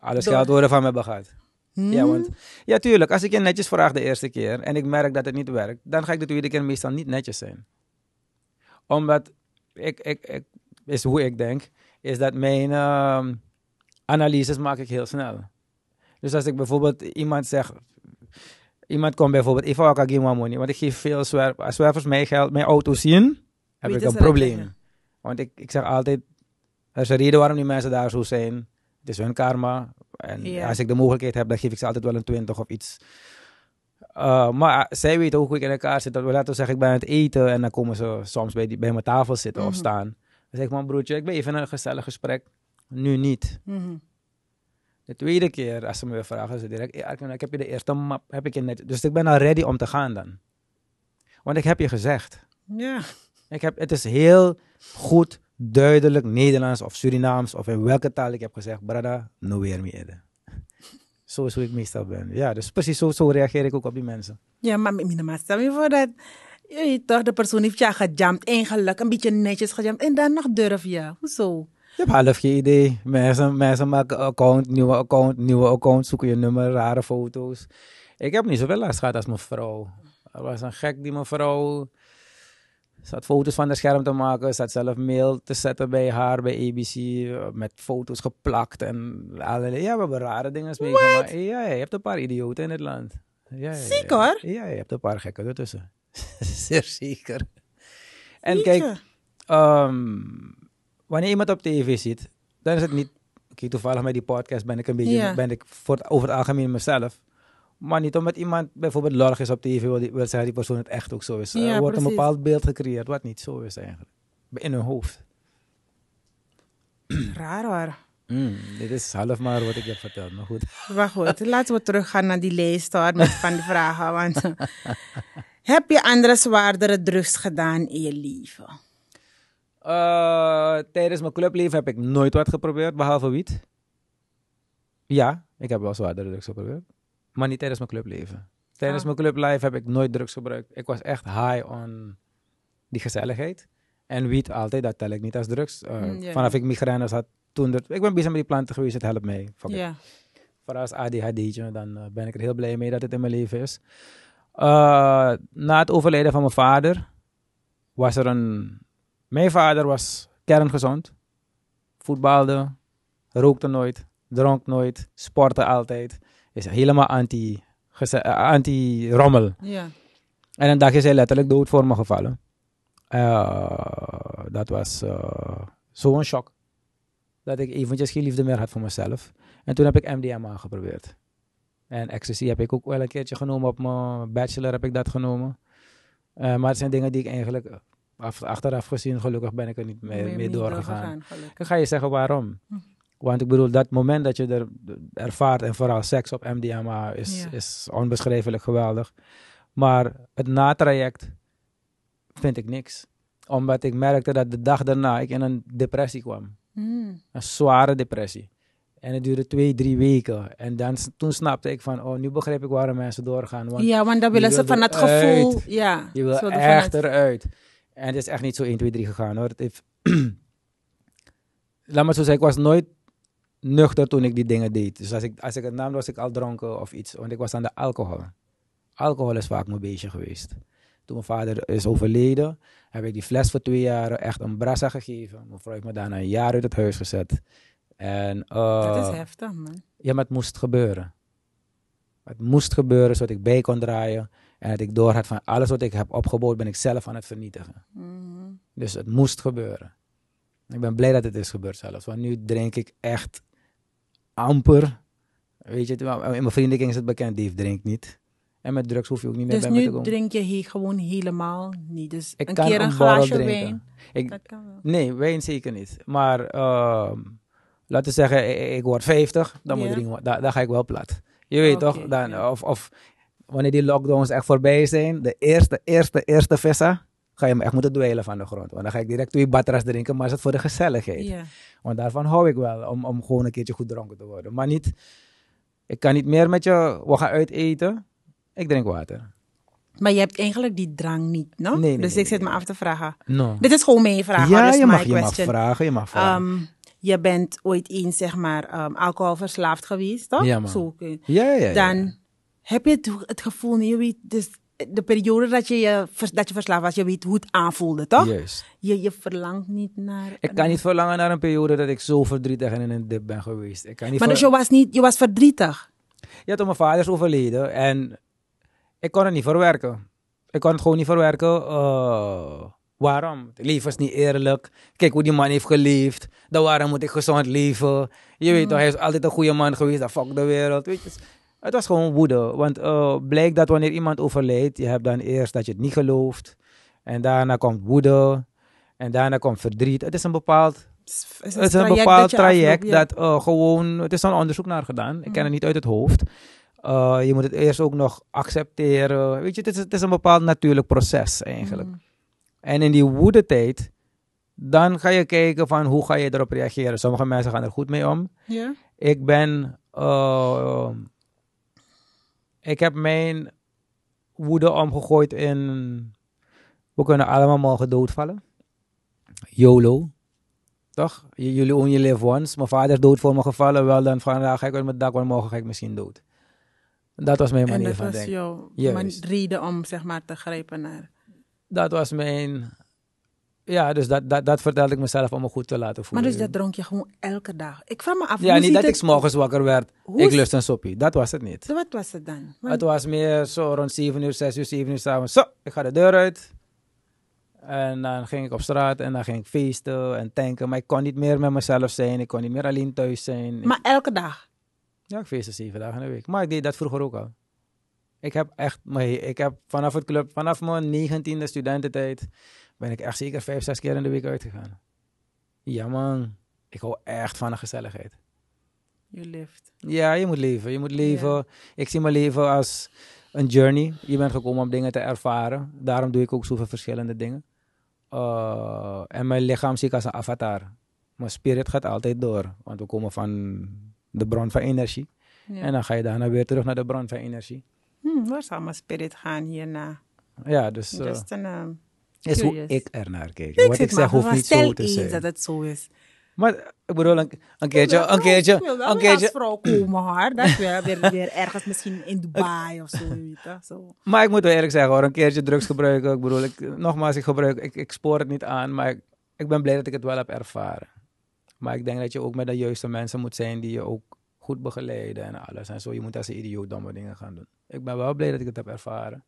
alles Door. geld worden van me hebben gehad. Hmm? Ja, want, ja, tuurlijk. Als ik je netjes vraag de eerste keer en ik merk dat het niet werkt, dan ga ik de tweede keer meestal niet netjes zijn. Omdat ik, ik, ik is hoe ik denk, is dat mijn ehm, analyses maak ik heel snel. Dus als ik bijvoorbeeld iemand zeg, iemand komt bijvoorbeeld, even ook geen money, want ik geef veel zwerf, als zwervers mijn geld, mijn auto zien, heb ik een probleem. Want ik, ik zeg altijd, er is een reden waarom die mensen daar zo zijn. Het is hun karma. En Ja. als ik de mogelijkheid heb, dan geef ik ze altijd wel een 20 of iets. Uh, maar zij weten ook hoe ik in elkaar zit. Dat we laten zeggen, ik ben aan het eten en dan komen ze soms bij, die, bij mijn tafel zitten of Mhm. staan. Dan zeg ik, man broertje, ik ben even in een gezellig gesprek. Nu niet. Mhm. De tweede keer, als ze me weer vragen, ze direct, ik heb je de eerste map, heb ik je net. Dus ik ben al ready om te gaan dan. Want ik heb je gezegd. Ja. Ik heb, het is heel goed, duidelijk Nederlands of Surinaams of in welke taal ik heb gezegd, brada, no weer meer. (laughs) Zo is hoe ik meestal ben. Ja, dus precies zo, zo reageer ik ook op die mensen. Ja, maar minimaal stel je voor dat je weet toch, de persoon heeft je gejamd, eigenlijk een beetje netjes gejamd en dan nog durf je. Hoezo? Je hebt half geen idee. Mensen, mensen maken account, nieuwe account, nieuwe account, zoeken je nummer, rare foto's. Ik heb niet zoveel last gehad als mijn vrouw. Er was een gek die mijn vrouw zat foto's van de scherm te maken, zat zelf mail te zetten bij haar, bij ABC, eh, met foto's geplakt en allerlei. Ja, we hebben rare dingen meegemaakt. Ja, ja, je hebt een paar idioten in het land. Ja, ja. Ziek, hoor. Ja, je hebt een paar gekken ertussen. (laughs) Zeer zeker. En kijk, ehm, wanneer iemand op tv ziet, dan is het niet. Kijk, toevallig met die podcast ben ik een beetje, ben ik voor het, over het algemeen mezelf. Maar niet omdat iemand bijvoorbeeld lollig is op tv, wil, die, wil zeggen die persoon het echt ook zo is. Ja, er wordt een bepaald beeld gecreëerd wat niet zo is eigenlijk. In hun hoofd. Raar hoor. Mm, dit is half maar wat ik heb verteld, maar goed. Maar goed, laten we teruggaan naar die lijst hoor, met (laughs) van die vragen. Want, heb je andere zwaardere drugs gedaan in je leven? Eh, tijdens mijn clubleven heb ik nooit wat geprobeerd, behalve wiet. Ja, ik heb wel zwaardere drugs geprobeerd. Maar niet tijdens mijn clubleven. Tijdens Ah. mijn clubleven heb ik nooit drugs gebruikt. Ik was echt high on die gezelligheid. En wiet altijd, dat tel ik niet als drugs. Eh, Mm. Vanaf ik migraines had toen... Dat, ik ben bezig met die planten geweest, het helpt mij. Fuck. Ja. Vooral als ADHD'tje, dan eh, ben ik er heel blij mee dat het in mijn leven is. Eh, na het overlijden van mijn vader was er een... Mijn vader was kerngezond. Voetbalde, rookte nooit, dronk nooit, sportte altijd. Is helemaal anti, eh, anti-rommel. Ja. En een dag is hij letterlijk dood voor me gevallen. Eh, dat was eh, zo'n shock. Dat ik eventjes geen liefde meer had voor mezelf. En toen heb ik MDMA geprobeerd. En ecstasy heb ik ook wel een keertje genomen. Op mijn bachelor heb ik dat genomen. Maar het zijn dingen die ik eigenlijk af- achteraf gezien, gelukkig ben ik er niet mee, mee doorgegaan. Ik ga je zeggen waarom. Hm. Want ik bedoel, dat moment dat je er ervaart en vooral seks op MDMA is, Ja. is onbeschrijfelijk geweldig. Maar het natraject vind ik niks. Omdat ik merkte dat de dag daarna ik in een depressie kwam. Hmm. Een zware depressie. En het duurde twee, drie weken. En dan, toen snapte ik van, oh, nu begrijp ik waarom mensen doorgaan. Want Ja, want dan willen ze van het gevoel. Ja, je wil echt uit- eruit. En het is echt niet zo 1, 2, 3 gegaan hoor. Het heeft... (clears throat) Laat maar zo zeggen, ik was nooit nuchter toen ik die dingen deed. Dus als ik, als ik het nam, was ik al dronken of iets. Want ik was aan de alcohol. Alcohol is vaak mijn beestje geweest. Toen mijn vader is overleden, heb ik die fles voor twee jaar echt een brassa gegeven. Mijn vrouw heeft me daarna een jaar uit het huis gezet. En, Dat eh, is heftig, man. ja, maar het moest gebeuren. Het moest gebeuren zodat ik bij kon draaien. En dat ik door had van alles wat ik heb opgebouwd, ben ik zelf aan het vernietigen. Mhm. Dus het moest gebeuren. Ik ben blij dat het is gebeurd zelfs. Want nu drink ik echt amper. Weet je, in mijn vriendenkring is het bekend, Dave drinkt niet. En met drugs hoef je ook niet meer Dus bij me te nu komen. drink je hier gewoon helemaal niet. Dus Ik een keer een glaasje drinken. wijn. Ik, Dat kan wel. nee, wijn zeker niet. Maar ehm, laten we zeggen, ik, ik word 50, dan, moet drinken, dan, dan ga ik wel plat. Je weet toch? Dan, of, of wanneer die lockdowns echt voorbij zijn, de eerste, eerste, eerste vissa, ga je me echt moeten dweilen van de grond. Want dan ga ik direct twee batras drinken, maar is het voor de gezelligheid. Want daarvan hou ik wel, om, om gewoon een keertje goed dronken te worden. Maar niet, ik kan niet meer met je, we gaan uit eten. Ik drink water. Maar je hebt eigenlijk die drang niet, no? Nee, nee, dus nee, ik zit me af te vragen. No. Dit is gewoon mijn vraag. ja, je mag, je mag vragen, je mag vragen. Ehm, je bent ooit eens, zeg maar, ehm, alcoholverslaafd geweest, toch? Ja, man. Zo, oké. ja, ja, ja, ja. Dan heb je het, het gevoel, je weet, dus de periode dat je, dat je verslaafd was, je weet hoe het aanvoelde, toch? Juist. Je, je verlangt niet naar... Ik kan niet verlangen naar een periode dat ik zo verdrietig en in een dip ben geweest. Ik kan niet Maar dus je was, niet, je was verdrietig. Ja, toen mijn vader is overleden en ik kon het niet verwerken. Ik kon het gewoon niet verwerken. Eh, waarom? Het leven is niet eerlijk. Kijk hoe die man heeft geleefd. Dan waarom moet ik gezond leven? Je weet toch, hij is altijd een goede man geweest. Dan fuck de wereld. Weet je. Het was gewoon woede. Want eh blijkt dat wanneer iemand overlijdt, je hebt dan eerst dat je het niet gelooft. En daarna komt woede. En daarna komt verdriet. Het is een bepaald Het het is een bepaald dat traject afloopt, ja. dat eh, gewoon, het is een onderzoek naar gedaan. Ik ken het niet uit het hoofd. Eh, je moet het eerst ook nog accepteren. Weet je, het is, het is een bepaald natuurlijk proces eigenlijk. Mm. En in die woedetijd, dan ga je kijken van hoe ga je erop reageren. Sommige mensen gaan er goed mee om. Ik ben, ik heb mijn woede omgegooid in, we kunnen allemaal morgen doodvallen. YOLO. Toch? J- Jullie only live once. Mijn vader is dood voor me gevallen. Wel, dan vandaag ga ik uit mijn dak, want morgen ga ik misschien dood. Dat was mijn En manier dat van was denken. jouw Juist. man- reden om zeg maar te grijpen naar. Dat was mijn... Ja, dus dat, dat, dat vertelde ik mezelf om me goed te laten Maar voelen. dus dat dronk je gewoon elke dag. Ik vraag me af, ja, niet dat het... ik 's morgens wakker werd. Hoe ik lust een soppie. Dat was het niet. Wat was het dan? Want- Het was meer zo rond 7 uur, 6 uur, 7 uur s'avonds. Zo, ik ga de deur uit. En dan ging ik op straat en dan ging ik feesten en tanken. Maar ik kon niet meer met mezelf zijn. Ik kon niet meer alleen thuis zijn. Maar elke dag. ja, ik feestte zeven dagen in de week. Maar ik deed dat vroeger ook al. Ik heb echt, ik heb vanaf het club, vanaf mijn negentiende studententijd, ben ik echt zeker vijf, zes keer in de week uitgegaan. Ja man, ik hou echt van de gezelligheid. You lived. Ja, je moet leven. Je moet leven. Ik zie mijn leven als een journey. Je bent gekomen om dingen te ervaren. Daarom doe ik ook zoveel verschillende dingen. Uh, en mijn lichaam zie ik als een avatar. Mijn spirit gaat altijd door. Want we komen van de bron van energie. Ja. En dan ga je daarna weer terug naar de bron van energie. Hm, waar zal mijn spirit gaan hierna? Ja, dus uh, um, is hoe ik ernaar kijk. ik Wat ik zeg hoeft niet zo te zijn. dat het zo is. Maar ik bedoel, een, een keertje, een keertje, Ik wil wel een keertje. vrouw komen hoor. Dat weer, weer, (laughs) weer ergens misschien in Dubai of zo. Weet je, zo. Maar ik moet wel eerlijk zeggen hoor, een keertje drugs gebruiken. Ik bedoel, ik, nogmaals, ik gebruik, ik, ik spoor het niet aan, maar ik, ik ben blij dat ik het wel heb ervaren. Maar ik denk dat je ook met de juiste mensen moet zijn die je ook goed begeleiden en alles. En zo, je moet als een idioot domme dingen gaan doen. Ik ben wel blij dat ik het heb ervaren.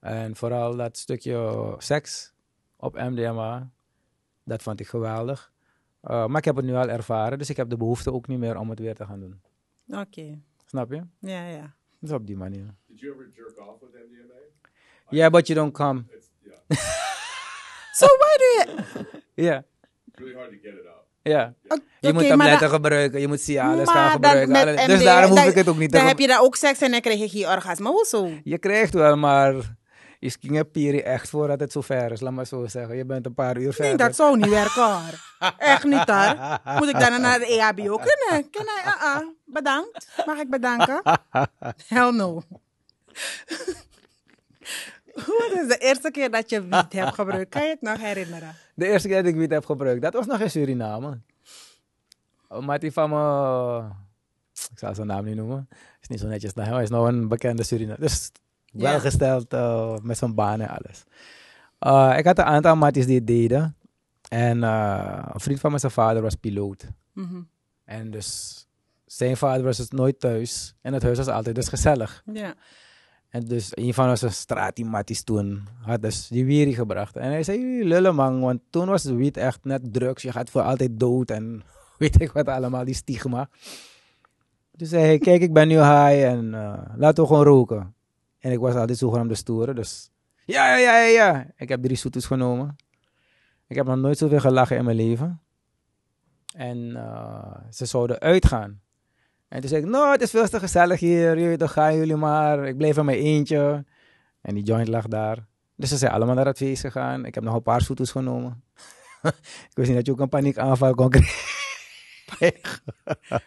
En vooral dat stukje seks op MDMA, dat vond ik geweldig. Uh, maar ik heb het nu al ervaren, dus ik heb de behoefte ook niet meer om het weer te gaan doen. Oké, Snap je? ja, ja. Dus op die manier. Did you ever jerk off with MDMA? Yeah, but you don't come. It's yeah, (laughs) So why do you... (laughs) Ja, it's really hard to get it up. ja. Je moet tabletten dan- gebruiken, je moet Cialis gaan gebruiken. dus daarom hoef dan- ik het ook niet te Dan heb je daar ook seks en dan krijg je geen orgasme. Hoezo? Je krijgt wel, maar je ging piri echt voordat het zover is, laat maar zo zeggen. Je bent een paar uur Nee, verder. dat zou niet werken hoor. Echt niet hoor. Moet ik dan naar de EHBO kunnen? Kan hij? Uh -uh. Bedankt. Mag ik bedanken? Hell no. Wat is de eerste keer dat je wiet hebt gebruikt? Kan je het nog herinneren? De eerste keer dat ik wiet heb gebruikt, dat was nog in Suriname. Oh, maar die van me, ik zal zijn naam niet noemen, is niet zo netjes hij is nou een bekende Suriname. Dus. Welgesteld eh, met zijn baan en alles. Eh, ik had een aantal matties die het deden. En eh, een vriend van me, zijn vader was piloot. Mhm. En dus zijn vader was dus nooit thuis. En het huis was altijd dus gezellig. Ja. En dus een van onze straatiematties toen had dus die wierie gebracht. En hij zei, jullie lullen man, want toen was de wiet echt net drugs. Je gaat voor altijd dood en (laughs) weet ik wat allemaal, die stigma. Dus zei hij, kijk ik ben nu high en laten we gewoon roken. En ik was altijd zogenaamd de stoere, dus ja, ja, ja, ja. Ik heb drie soetes genomen. Ik heb nog nooit zoveel gelachen in mijn leven. En eh, ze zouden uitgaan. En toen zei ik, nou, het is veel te gezellig hier. Jullie, dan gaan jullie maar. Ik bleef in mijn eentje. En die joint lag daar. Dus ze zijn allemaal naar het feest gegaan. Ik heb nog een paar soetes genomen. (laughs) ik wist niet dat je ook een paniekaanval kon krijgen.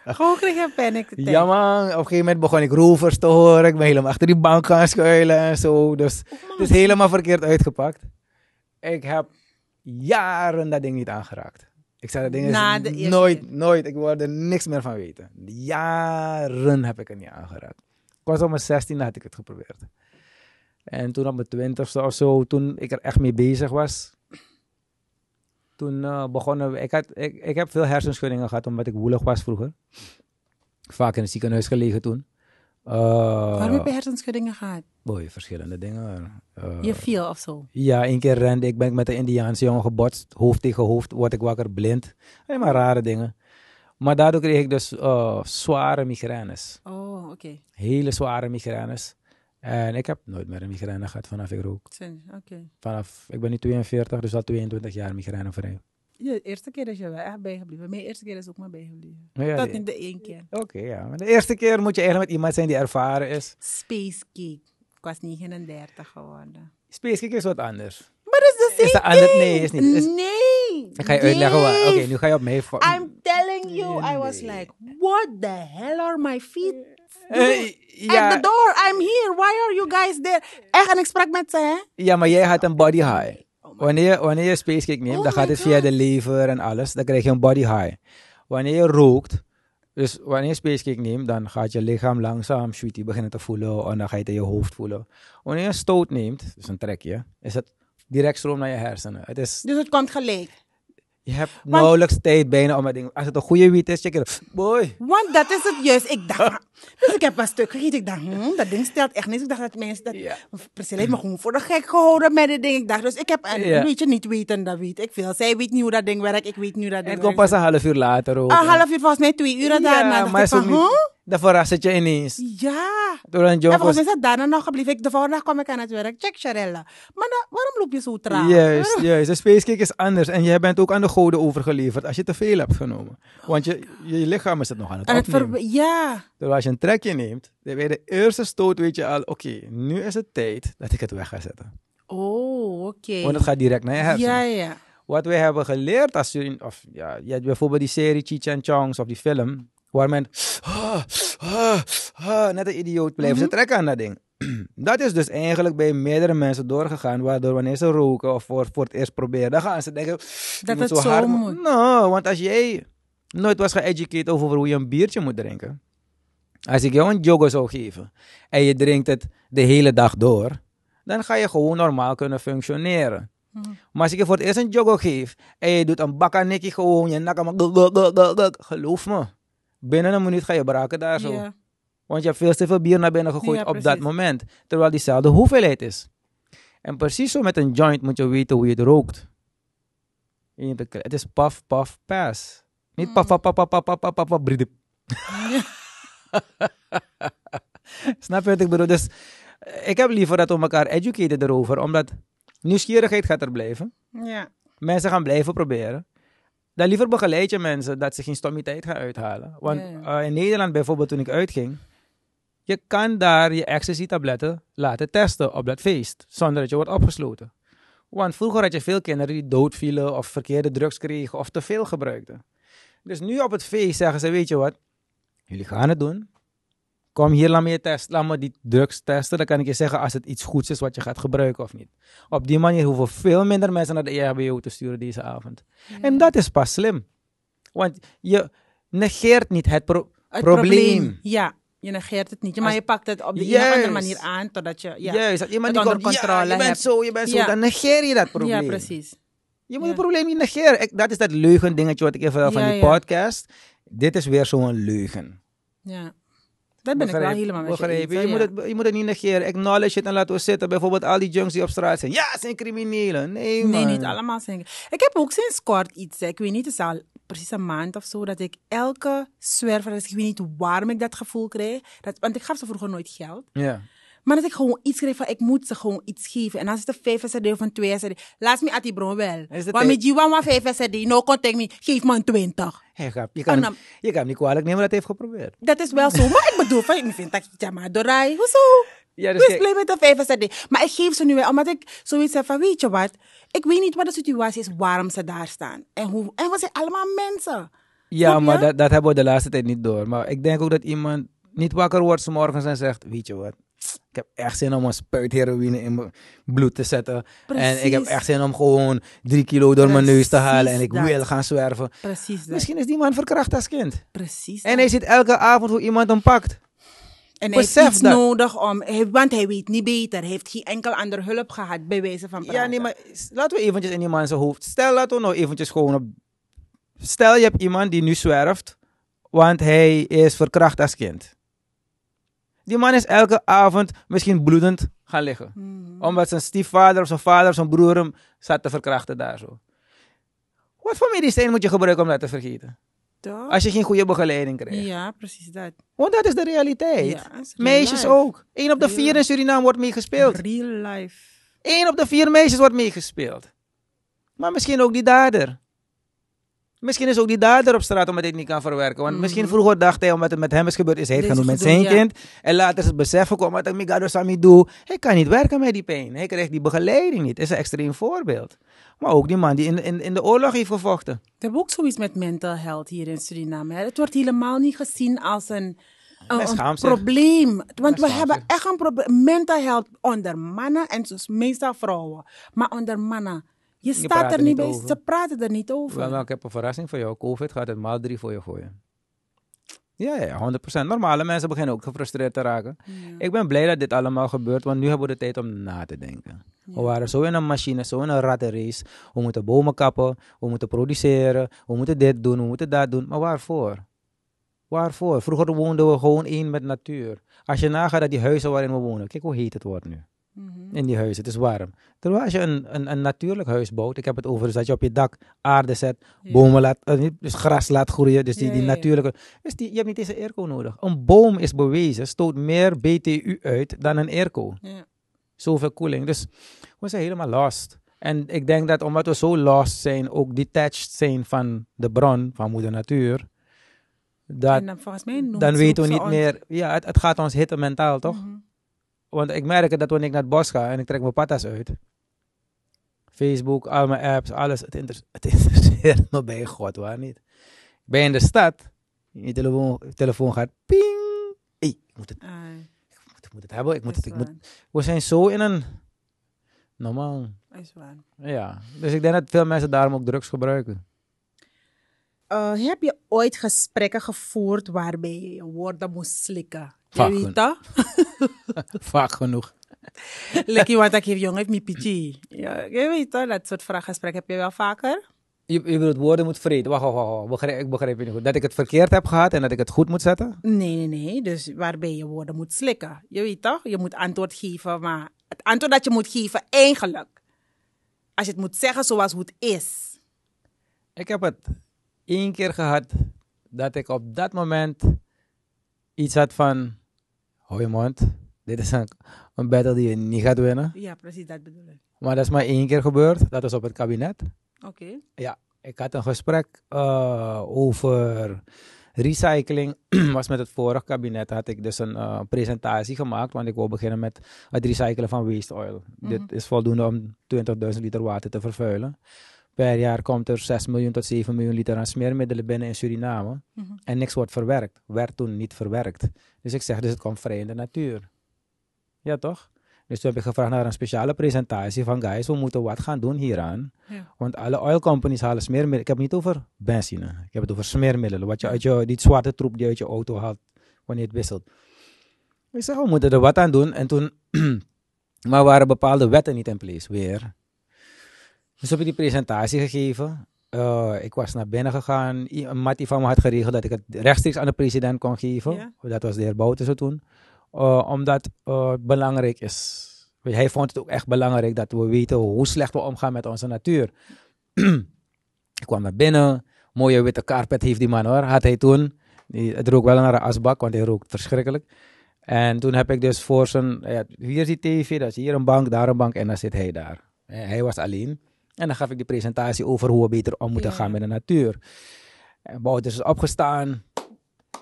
Gewoon kreeg je panic attack. Ja man, op een gegeven moment begon ik rovers te horen. Ik ben helemaal achter die bank gaan schuilen en zo. Dus het is helemaal verkeerd uitgepakt. Ik heb jaren dat ding niet aangeraakt. Ik zei, dat ding is Na de eerste nooit, nooit. Ik wilde er niks meer van weten. Jaren heb ik het niet aangeraakt. Ik was op mijn 16 had ik het geprobeerd. En toen op mijn twintigste of zo, toen ik er echt mee bezig was, toen eh, begonnen we. Ik, had, ik, ik heb veel hersenschuddingen gehad omdat ik woelig was vroeger. Vaak in het ziekenhuis gelegen toen. Eh, Waarom heb je hersenschuddingen gehad? Boy, verschillende dingen. Eh, Je viel of zo? ja, één keer rende ik, ben ik met een Indiaanse jongen gebotst. Hoofd tegen hoofd, word ik wakker, blind. Helemaal rare dingen. Maar daardoor kreeg ik dus zware migraines. Oh, oké. Hele zware migraines. En ik heb nooit meer een migraine gehad vanaf ik rook. Oké. Vanaf, ik ben nu 42, dus al 22 jaar migrainevrij. De eerste keer is je wel echt bijgebleven. Mijn eerste keer is ook maar bijgebleven. Ja, Dat de- niet de één keer. Oké, ja. Maar de eerste keer moet je eigenlijk met iemand zijn die ervaren is. Space Cake. Ik was 39 geworden. Space Kick is wat anders. Maar dat is same Is dat anders? thing. Nee, is niet. Is- Nee. Ik ga je uitleggen waar. Oké, nu ga je op mij... vo- I'm telling you, I was like, what the hell are my feet Eh, doing ja. at the door? I'm here. Why are you guys there? Echt, en ik sprak met ze, hè? Ja, maar jij had een body high. Wanneer, wanneer je spacecake neemt, Oh dan gaat het via de lever en alles. Dan krijg je een body high. Wanneer je rookt, dus wanneer je spacecake neemt, dan gaat je lichaam langzaam sweetie beginnen te voelen. En dan ga je het in je hoofd voelen. Wanneer je een stoot neemt, dus een trekje, is het direct stroom naar je hersenen. Het is, Dus het komt gelijk. je hebt nauwelijks tijd bijna om het ding... Als het een goede wiet is, check je Boy. Want dat is het juist. Ik dacht, dus ik heb een stuk gegeten. Ik dacht, hm, dat ding stelt echt niks. Ik dacht dat mensen dat... Ja. Priscilla heeft me gewoon voor de gek gehouden met dit ding. Ik dacht, dus ik heb, en Ja. weet je, niet weten, dat weet ik veel. Zij weet niet hoe dat ding werkt, ik weet hoe dat En ding het komt pas een half uur later ook. Een half uur, volgens mij twee uur daarna. dacht maar van, verrast het je ineens. Ja. Door een En volgens mij is daarna nog gebleven. Ik, de volgende dag kwam ik aan het werk. Check, Sharella. Maar dan, waarom loop je zo traag? Juist, juist. De spacecake is anders. En jij bent ook aan de goden overgeleverd als je te veel hebt genomen. Want je, je lichaam is het nog aan het En het opnemen. ver... Ja. Terwijl als je een trekje neemt, dan bij de eerste stoot weet je al, oké, nu is het tijd dat ik het weg ga zetten. Oh, oké. Want het gaat direct naar je hersenen. Ja, ja. Wat we hebben geleerd als je, of ja, je hebt bijvoorbeeld die serie Cheech and Chongs of die film, waar men ah, ah, ah, net een idioot blijft. Mhm. Ze trekken aan dat ding. Dat is dus eigenlijk bij meerdere mensen doorgegaan, waardoor wanneer ze roken of voor, voor het eerst proberen, dan gaan ze denken Dat het zo hard moet. Nou, want als jij nooit was geëducated over hoe je een biertje moet drinken, als ik jou een jogger zou geven en je drinkt het de hele dag door, dan ga je gewoon normaal kunnen functioneren. Mhm. Maar als ik je voor het eerst een jogger geef en je doet een bakkanikkie gewoon, je nakken geloof me, binnen een minuut ga je braken daar zo. Want je hebt veel te veel bier naar binnen gegooid Ja, op dat moment, terwijl diezelfde hoeveelheid is. En precies zo met een joint moet je weten hoe je het rookt. Het is paf, paf, pass. Niet paf, paf, paf, paf, paf, paf, paf. (laughs) Snap je wat ik bedoel? Dus eh, ik heb liever dat we elkaar educaten erover, omdat nieuwsgierigheid gaat er blijven. Ja. Mensen gaan blijven proberen. Dan liever begeleid je mensen dat ze geen stommiteit gaan uithalen. Want eh, in Nederland bijvoorbeeld toen ik uitging, je kan daar je ecstasy-tabletten laten testen op dat feest, zonder dat je wordt opgesloten. Want vroeger had je veel kinderen die doodvielen of verkeerde drugs kregen of te veel gebruikten. Dus nu op het feest zeggen ze, weet je wat, jullie gaan het doen. Kom hier, laat me, je test, laat me die drugs testen. Dan kan ik je zeggen als het iets goeds is wat je gaat gebruiken of niet. Op die manier hoeven veel minder mensen naar de EHBO te sturen deze avond. En dat is pas slim. Want je negeert niet het pro- Het probleem. Ja, je negeert het niet. Maar Als- je pakt het op de een of andere manier aan, totdat je... Ja, Juist, dat iemand het die onder komt, ja, controle je bent hebt. zo, je bent zo, Ja. dan negeer je dat probleem. ja precies. Je moet Ja. het probleem niet negeren. Ik, dat is dat leugen dingetje wat ik even van Ja, die ja. podcast. Dit is weer zo'n leugen. Ja. Dat ben ik wel Begrijp- helemaal je begrepen? eens, Je, moet het, je moet het niet negeren. Acknowledge het en laten we zitten. Bijvoorbeeld al die junks die op straat zijn. Ja, zijn criminelen. Nee, Nee, niet allemaal zijn. Ik heb ook sinds kort iets, ik weet niet, het is al precies een maand of zo, dat ik elke zwerver, ik weet niet waarom ik dat gevoel krijg, dat, want ik gaf ze vroeger nooit geld. Ja. Maar dat ik gewoon iets kreeg van, ik moet ze gewoon iets geven. En als het een 5 SRD of een 2 SRD, laat me at die bron wel. Want met die 1 5 SRD, no contact me, geef me een 20. Hey, grap, je, kan hem, je kan hem niet kwalijk nemen dat hij heeft geprobeerd. Dat is wel zo. Maar ik bedoel, van, ik vind dat je maar doorij. Hoezo? Ja, dus kijk- blij met de 5 SRD. Maar ik geef ze nu wel, omdat ik zoiets heb van, weet je wat? Ik weet niet wat de situatie is, waarom ze daar staan. En, hoe, en we zijn allemaal mensen. Ja, maar dat, dat hebben we de laatste tijd niet door. Maar ik denk ook dat iemand niet wakker wordt 's morgens en zegt: Weet je wat, ik heb echt zin om een spuit heroïne in mijn bloed te zetten. En ik heb echt zin om gewoon drie kilo door mijn neus te halen. En ik dat. wil gaan zwerven. Precies dat. Misschien is die man verkracht als kind. Precies En dat. hij ziet elke avond hoe iemand hem pakt. En hij heeft besef iets dat. nodig om, want hij weet niet beter. Hij heeft geen enkel andere hulp gehad, bij wijze van praten. Ja, nee, maar laten we eventjes in die man zijn hoofd. Stel, laten we nog eventjes gewoon op. Stel, je hebt iemand die nu zwerft, want hij is verkracht als kind. Die man is elke avond misschien bloedend gaan liggen. Mhm. Omdat zijn stiefvader of zijn vader of zijn broer hem zat te verkrachten daar zo. Wat voor medicijn moet je gebruiken om dat te vergeten? Toch? Als je geen goede begeleiding krijgt. Ja, precies dat. Want dat is de realiteit. Ja, is Meisjes life. ook. Eén op de Real vier in Suriname wordt meegespeeld. Real life. Eén op de vier meisjes wordt meegespeeld. Maar misschien ook die dader. Misschien is ook die dader op straat omdat hij het niet kan verwerken. Want misschien vroeger dacht hij, omdat het met hem is gebeurd, is hij het doen met zijn ja. kind. En later is het besef gekomen dat ik Migado Sami doe. Hij kan niet werken met die pijn. Hij krijgt die begeleiding niet. Dat is een extreem voorbeeld. Maar ook die man die in, in, in de oorlog heeft gevochten. We hebben ook zoiets met mental health hier in Suriname. hè. Het wordt helemaal niet gezien als een, probleem. Want we hebben echt een probleem. Mental health onder mannen en dus meestal vrouwen. Maar onder mannen. Je staat er niet bij. over. Ze praten er niet over. Wel, maar ik heb een verrassing voor jou. Covid gaat het maal drie voor je gooien. Ja, ja, 100%. Normale mensen beginnen ook gefrustreerd te raken. Ik ben blij dat dit allemaal gebeurt, want nu hebben we de tijd om na te denken. We waren zo in een machine, zo in een rattenrace. We moeten bomen kappen, we moeten produceren, we moeten dit doen, we moeten dat doen. Maar waarvoor? Waarvoor? Vroeger woonden we gewoon één met natuur. Als je nagaat dat die huizen waarin we wonen, kijk hoe heet het wordt nu. Mhm. In die huizen, het is warm. Terwijl als je een, een, een natuurlijk huis bouwt, ik heb het over dus dat je op je dak aarde zet, Ja. bomen laat, eh, dus gras laat groeien, dus die, die ja, natuurlijke. Dus die, je hebt niet eens een airco nodig. Een boom is bewezen, stoot meer BTU uit dan een airco. Ja. Zoveel koeling. Dus we zijn helemaal lost. En ik denk dat omdat we zo lost zijn, ook detached zijn van de bron, van moeder natuur, dat, en dan dan weten we niet meer, ja, het, het gaat ons hitten mentaal, toch? Mhm. Want ik merk dat wanneer ik naar het bos ga en ik trek mijn patas uit. Facebook, al mijn apps, alles. Het, inter- (laughs) het interesseert me bij God, waar niet. Ik ben in de stad. Je telefoon, telefoon gaat ping. Hey, ik moet het, ik moet, ik moet het hebben. Ik moet het, ik moet, we zijn zo in een... Normaal. Is waar. Ja. Dus ik denk dat veel mensen daarom ook drugs gebruiken. Eh, heb je ooit gesprekken gevoerd waarbij je je woorden moest slikken? Vaak Je weet dat? Vaak genoeg. Lekker want ik heb jong, heeft me pichi. Ja, je weet toch, dat soort vraaggesprekken heb je wel vaker? Je, je bedoelt woorden moet vreten. Wacht, wacht, wacht. wacht. Begrijp, ik begrijp je niet goed. Dat ik het verkeerd heb gehad en dat ik het goed moet zetten? Nee, nee, nee. Dus waarbij je woorden moet slikken. Je weet toch? Je moet antwoord geven, maar het antwoord dat je moet geven, eigenlijk. Als je het moet zeggen zoals hoe het is. Ik heb het één keer gehad dat ik op dat moment iets had van, hou je mond, dit is een, een battle die je niet gaat winnen. Ja, precies, dat bedoel ik. Maar dat is maar één keer gebeurd, dat was op het kabinet. Oké. Ja, ik had een gesprek eh, over recycling. (clears throat) was met het vorige kabinet had ik dus een eh, presentatie gemaakt, want ik wil beginnen met het recyclen van waste oil. Dit is voldoende om 20.000 liter water te vervuilen. Per jaar komt er 6 miljoen tot 7 miljoen liter aan smeermiddelen binnen in Suriname. Mhm. En niks wordt verwerkt. Werd toen niet verwerkt. Dus ik zeg, dus het komt vrij in de natuur. Ja, toch? Dus toen heb ik gevraagd naar een speciale presentatie van guys, we moeten wat gaan doen hieraan. Ja. Want alle oil companies halen smeermiddelen. Ik heb het niet over benzine. Ik heb het over smeermiddelen. Wat je uit je, die zwarte troep die uit je auto haalt wanneer het wisselt. Ik zeg, we moeten er wat aan doen. En toen, (clears throat) maar waren bepaalde wetten niet in place weer. Dus heb ik die presentatie gegeven. Eh, ik was naar binnen gegaan. Een mattie van me had geregeld dat ik het rechtstreeks aan de president kon geven. Ja. Dat was de heer Bouterse toen. Eh, omdat eh, het belangrijk is. Hij vond het ook echt belangrijk dat we weten hoe slecht we omgaan met onze natuur. (clears throat) ik kwam naar binnen. Mooie witte carpet heeft die man hoor. Had hij toen. Het rook wel naar een asbak, want hij rookt verschrikkelijk. En toen heb ik dus voor zijn... Ja, hier is die tv, dat is hier een bank, daar een bank en dan zit hij daar. Eh, hij was alleen. En dan gaf ik die presentatie over hoe we beter om moeten Ja. gaan met de natuur. En Bouters is opgestaan.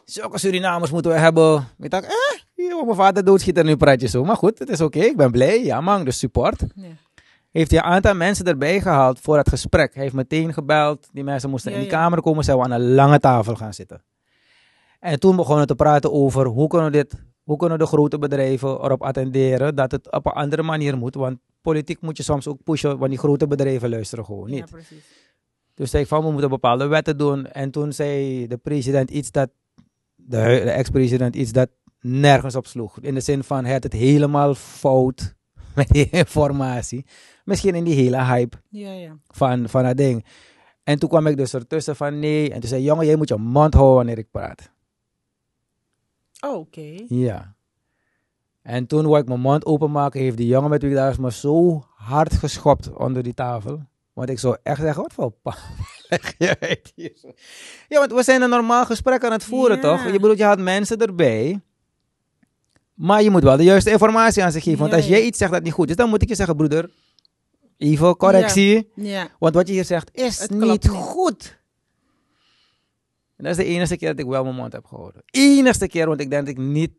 Zulke Surinamers moeten we hebben. Ik dacht, eh, joh, mijn vader doodschiet er nu praatje zo. Maar goed, het is oké, ik ben blij. Ja man, dus support. Ja. Heeft hij een aantal mensen erbij gehaald voor het gesprek. Hij heeft meteen gebeld. Die mensen moesten Ja, in die kamer komen. Zij we aan een lange tafel gaan zitten. En toen begonnen we te praten over hoe kunnen we dit, hoe kunnen de grote bedrijven erop attenderen dat het op een andere manier moet. Want politiek moet je soms ook pushen, want die grote bedrijven luisteren gewoon niet. Ja, precies. Dus zei ik van, we moeten bepaalde wetten doen. En toen zei de president iets dat, de ex-president iets dat nergens op sloeg. In de zin van, hij had het helemaal fout (laughs) met die informatie. Misschien in die hele hype Ja, ja. van, van dat ding. En toen kwam ik dus ertussen van, nee. En toen zei jongen, jij moet je mond houden wanneer ik praat. Oh, oké. Ja. En toen wou ik mijn mond openmaken, heeft die jongen met wie ik daar was me zo hard geschopt onder die tafel. Want ik zou echt zeggen, wat voor pa? (laughs) Ja, want we zijn een normaal gesprek aan het voeren, Ja. toch? Je bedoelt, je had mensen erbij. Maar je moet wel de juiste informatie aan ze geven. Want Ja, als jij iets zegt dat niet goed is, dan moet ik je zeggen, broeder, even correctie. Ja. Want wat je hier zegt is Het niet klopt niet. goed. En dat is de enige keer dat ik wel mijn mond heb gehouden. Enigste keer, want ik denk dat ik niet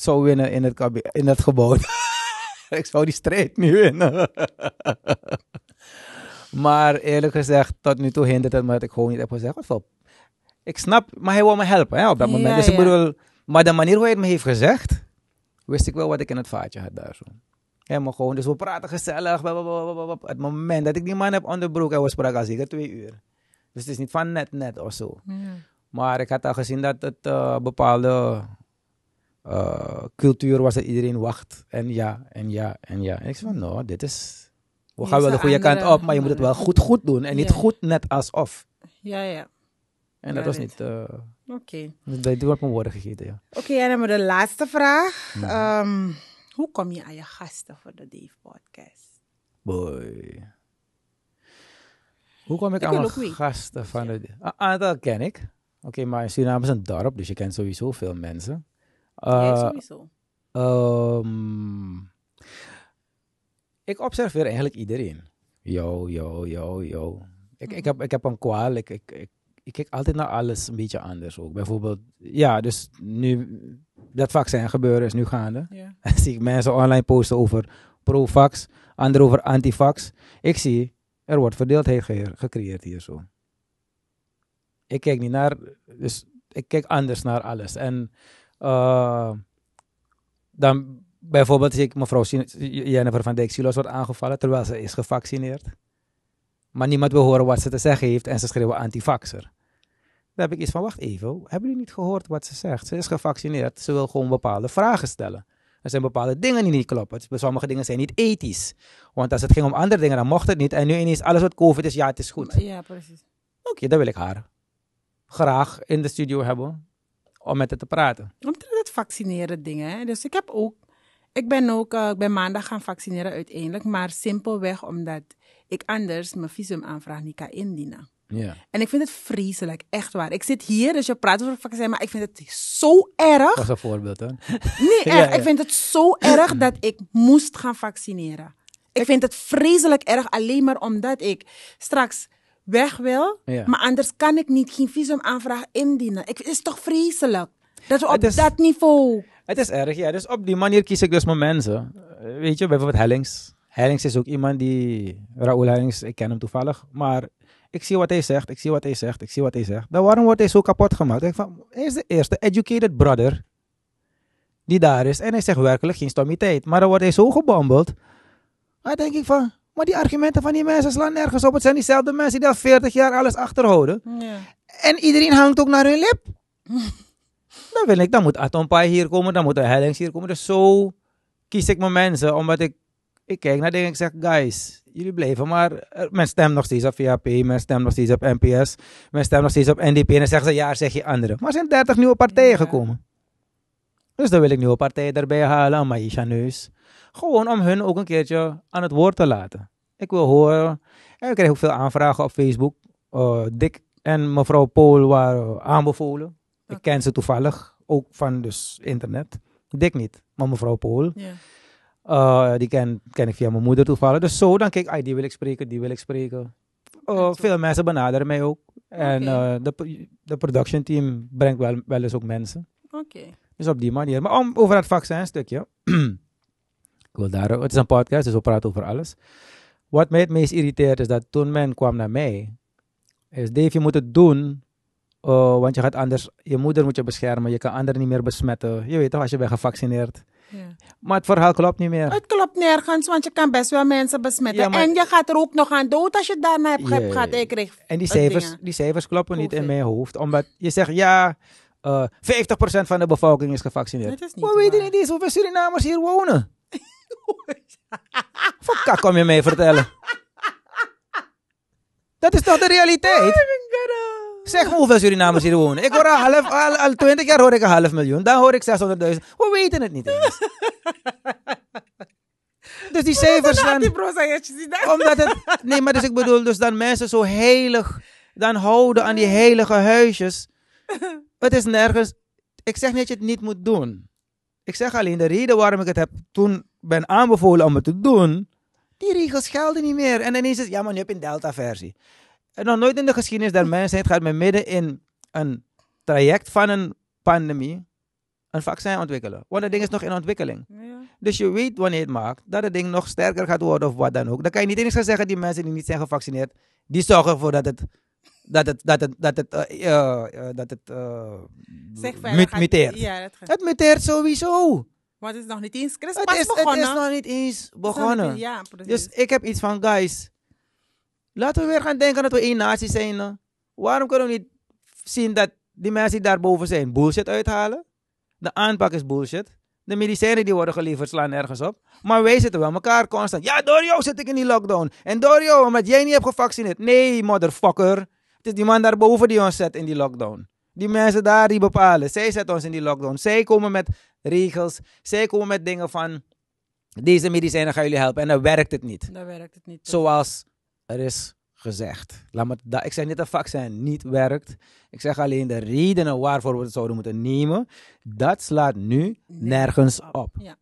zou winnen in het, in het gebouw. (laughs) ik zou die strijd niet winnen. (laughs) maar eerlijk gezegd, tot nu toe hindert het me dat ik gewoon niet heb gezegd. Wat voor... Ik snap, maar hij wil me helpen hè, op dat moment. Ja, dus ik ja. bedoel, maar de manier hoe hij het me heeft gezegd, wist ik wel wat ik in het vaatje had daar zo. Helemaal gewoon, dus we praten gezellig. bla. Het moment dat ik die man heb onderbroek en we spraken al zeker twee uur. Dus het is niet van net net of zo. Ja. Maar ik had al gezien dat het eh, bepaalde eh, cultuur was dat iedereen wacht. En ja, en ja, en ja. En ik zei van, nou, dit is... We gaan wel de goede kant op, maar je moet het wel goed goed doen. En niet goed net alsof. Ja, ja. En dat was niet... eh Oké. dat wordt mijn woorden gegeten, ja. Oké, en dan maar de laatste vraag. Ehm, hoe kom je aan je gasten voor de Dave Podcast? Boy. Hoe kom ik, aan mijn gasten van de... Een aantal ken ik. Oké, maar in Suriname is een dorp, dus je kent sowieso veel mensen. Jij Eh, sowieso. Ehm, ik observeer eigenlijk iedereen. Yo, yo, yo, yo. Ik, ik, heb, ik heb een kwaal. Ik, ik, ik, ik kijk altijd naar alles een beetje anders ook. Bijvoorbeeld, ja, dus nu dat vaccin gebeuren is nu gaande. Ja. (laughs) Zie ik mensen online posten over pro-vax, anderen over anti-vax. Ik zie, er wordt verdeeldheid ge- gecreëerd hier zo. Ik kijk niet naar, dus ik kijk anders naar alles. En eh, dan bijvoorbeeld zie ik mevrouw Jennifer van Dijk Silos wordt aangevallen terwijl ze is gevaccineerd. Maar niemand wil horen wat ze te zeggen heeft en ze schreeuwen anti-vaxer. Dan heb ik iets van, wacht even, hebben jullie niet gehoord wat ze zegt? Ze is gevaccineerd, ze wil gewoon bepaalde vragen stellen. Er zijn bepaalde dingen die niet kloppen. Het- Sommige dingen zijn niet ethisch. Want als het ging om andere dingen, dan mocht het niet. En nu ineens alles wat COVID is, ja, het is goed. Oké, Ja, precies. dan wil ik haar graag in de studio hebben om met haar te praten. Omtrent het vaccineren dingen. Hè? Dus ik heb ook, ik ben ook, eh, ik ben maandag gaan vaccineren uiteindelijk, maar simpelweg omdat ik anders mijn visumaanvraag niet kan indienen. Ja. En ik vind het vreselijk, echt waar. Ik zit hier, dus je praat over het vaccin, maar ik vind het zo erg. Dat is een voorbeeld, hè? Nee, Ja, (laughs) echt. ja. Ik vind het zo erg dat ik moest gaan vaccineren. Ik vind het vreselijk erg alleen maar omdat ik straks weg wil. Ja. Maar anders kan ik niet geen visumaanvraag indienen. Ik, het is toch vreselijk? Dat we op is- dat niveau... Het is erg, ja. Dus op die manier kies ik dus mijn mensen. Eh, Weet je, bijvoorbeeld Hellings. Hellings is ook iemand die... Raoul Hellings, ik ken hem toevallig. Maar ik zie wat hij zegt, ik zie wat hij zegt, ik zie wat hij zegt. Dan waarom wordt hij zo kapot gemaakt? Ik van, hij is de eerste educated brother die daar is. En hij zegt werkelijk geen stommiteit. Maar dan wordt hij zo gebombeld. Dan denk ik van... Maar die argumenten van die mensen slaan nergens op. Het zijn diezelfde mensen die al 40 jaar alles achterhouden. Ja. En iedereen hangt ook naar hun lip. (laughs) dan wil ik, dan moet Atompai hier komen, dan moet de Hellings hier komen. Dus zo kies ik mijn mensen, omdat ik, ik kijk naar dingen en ik zeg, guys, jullie blijven maar, eh, men stemt nog steeds op VHP, men stemt nog steeds op NPS, men stemt nog steeds op NDP. En dan zeggen ze, ja, zeg je andere. Maar er zijn 30 nieuwe partijen Ja. gekomen. Dus dan wil ik nieuwe partijen erbij halen, een Maïsha Neus. Gewoon om hun ook een keertje aan het woord te laten. Ik wil horen, en ik krijg ook veel aanvragen op Facebook. Eh, Dick en mevrouw Pool waren aanbevolen. Ik ken ze toevallig, ook van dus internet. Dick niet, maar mevrouw Pool. Ja. Eh, die ken, ken ik via mijn moeder toevallig. Dus zo, dan kijk ik, die wil ik spreken, die wil ik spreken. Eh, veel mensen benaderen mij ook. En eh, de, de production team brengt wel, wel eens ook mensen. Oké. Dus op die manier. Maar om, over het vaccin stukje. (clears throat) wil daar, het is een podcast, dus we praten over alles. Wat mij het meest irriteert is dat toen men kwam naar mij. Is Dave, je moet het doen. eh, want je gaat anders, je moeder moet je beschermen. Je kan anderen niet meer besmetten. Je weet toch, als je bent gevaccineerd. Ja. Maar het verhaal klopt niet meer. Het klopt nergens, want je kan best wel mensen besmetten. Ja, maar- En je gaat er ook nog aan dood als je daarna hebt ge- gehad. Ik kreeg En die cijfers, dingen. die cijfers kloppen niet in mijn hoofd. Omdat je zegt, ja, eh 50% van de bevolking is gevaccineerd. Dat is niet We weten niet eens hoeveel Surinamers hier wonen. Wat kak kom je mee vertellen? Dat is toch de realiteit? Zeg me hoeveel Surinamers hier wonen. Ik hoor al, half, al, al 20 jaar hoor ik een half miljoen. Dan hoor ik 600.000. We weten het niet eens. (laughs) Dus die cijfers dat. omdat het. Nee, maar dus ik bedoel, dus dan mensen zo heilig dan houden aan die heilige huisjes. Het is nergens. Ik zeg niet dat je het niet moet doen. Ik zeg alleen de reden waarom ik het heb toen ben aanbevolen om het te doen. Die regels gelden niet meer. En ineens is ja, maar nu heb je een Delta-versie. En nog nooit in de geschiedenis der mensheid gaat men midden in een traject van een pandemie een vaccin ontwikkelen. Want dat ding is nog in ontwikkeling. Ja. Dus je weet wanneer je het maakt, dat het ding nog sterker gaat worden of wat dan ook. Dan kan je niet eens gaan zeggen, die mensen die niet zijn gevaccineerd, die zorgen ervoor dat het, dat het, dat het, dat het, eh, eh, eh, dat het Zeg mut- muteert. Ja, dat gaat. Het muteert sowieso. Want het is nog niet eens. Het is Het pas is, het begonnen. is nog niet eens Het is nog niet begonnen. eens- Ja, precies. Dus ik heb iets van, guys, laten we weer gaan denken dat we één natie zijn. hè. Waarom kunnen we niet zien dat die mensen die daarboven zijn bullshit uithalen? De aanpak is bullshit. De medicijnen die worden geleverd slaan nergens op. Maar wij zitten wel elkaar constant. Ja, door jou zit ik in die lockdown. En door jou, omdat jij niet hebt gevaccineerd. Nee, motherfucker. Het is die man daarboven die ons zet in die lockdown. Die mensen daar die bepalen. Zij zetten ons in die lockdown. Zij komen met regels. Zij komen met dingen van... Deze medicijnen gaan jullie helpen. En dan werkt het niet. Dan werkt het niet. Zoals er is gezegd. Laat me, da- ik zeg niet dat vaccin niet werkt. Ik zeg alleen de redenen waarvoor we het zouden moeten nemen. Dat slaat nu nergens op. Ja.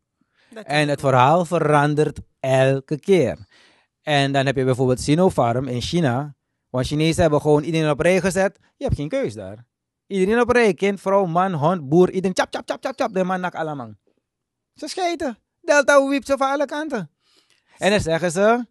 Dat En het verhaal verandert elke keer. En dan heb je bijvoorbeeld Sinopharm in China. Want Chinezen hebben gewoon iedereen op rij gezet. Je hebt geen keus daar. Iedereen op rij. Kind, vrouw, man, hond, boer. Iedereen chap, chap, chap, chap, chap. De man nak allemaal. Ze schijten. Delta wiept ze van alle kanten. En dan zeggen ze...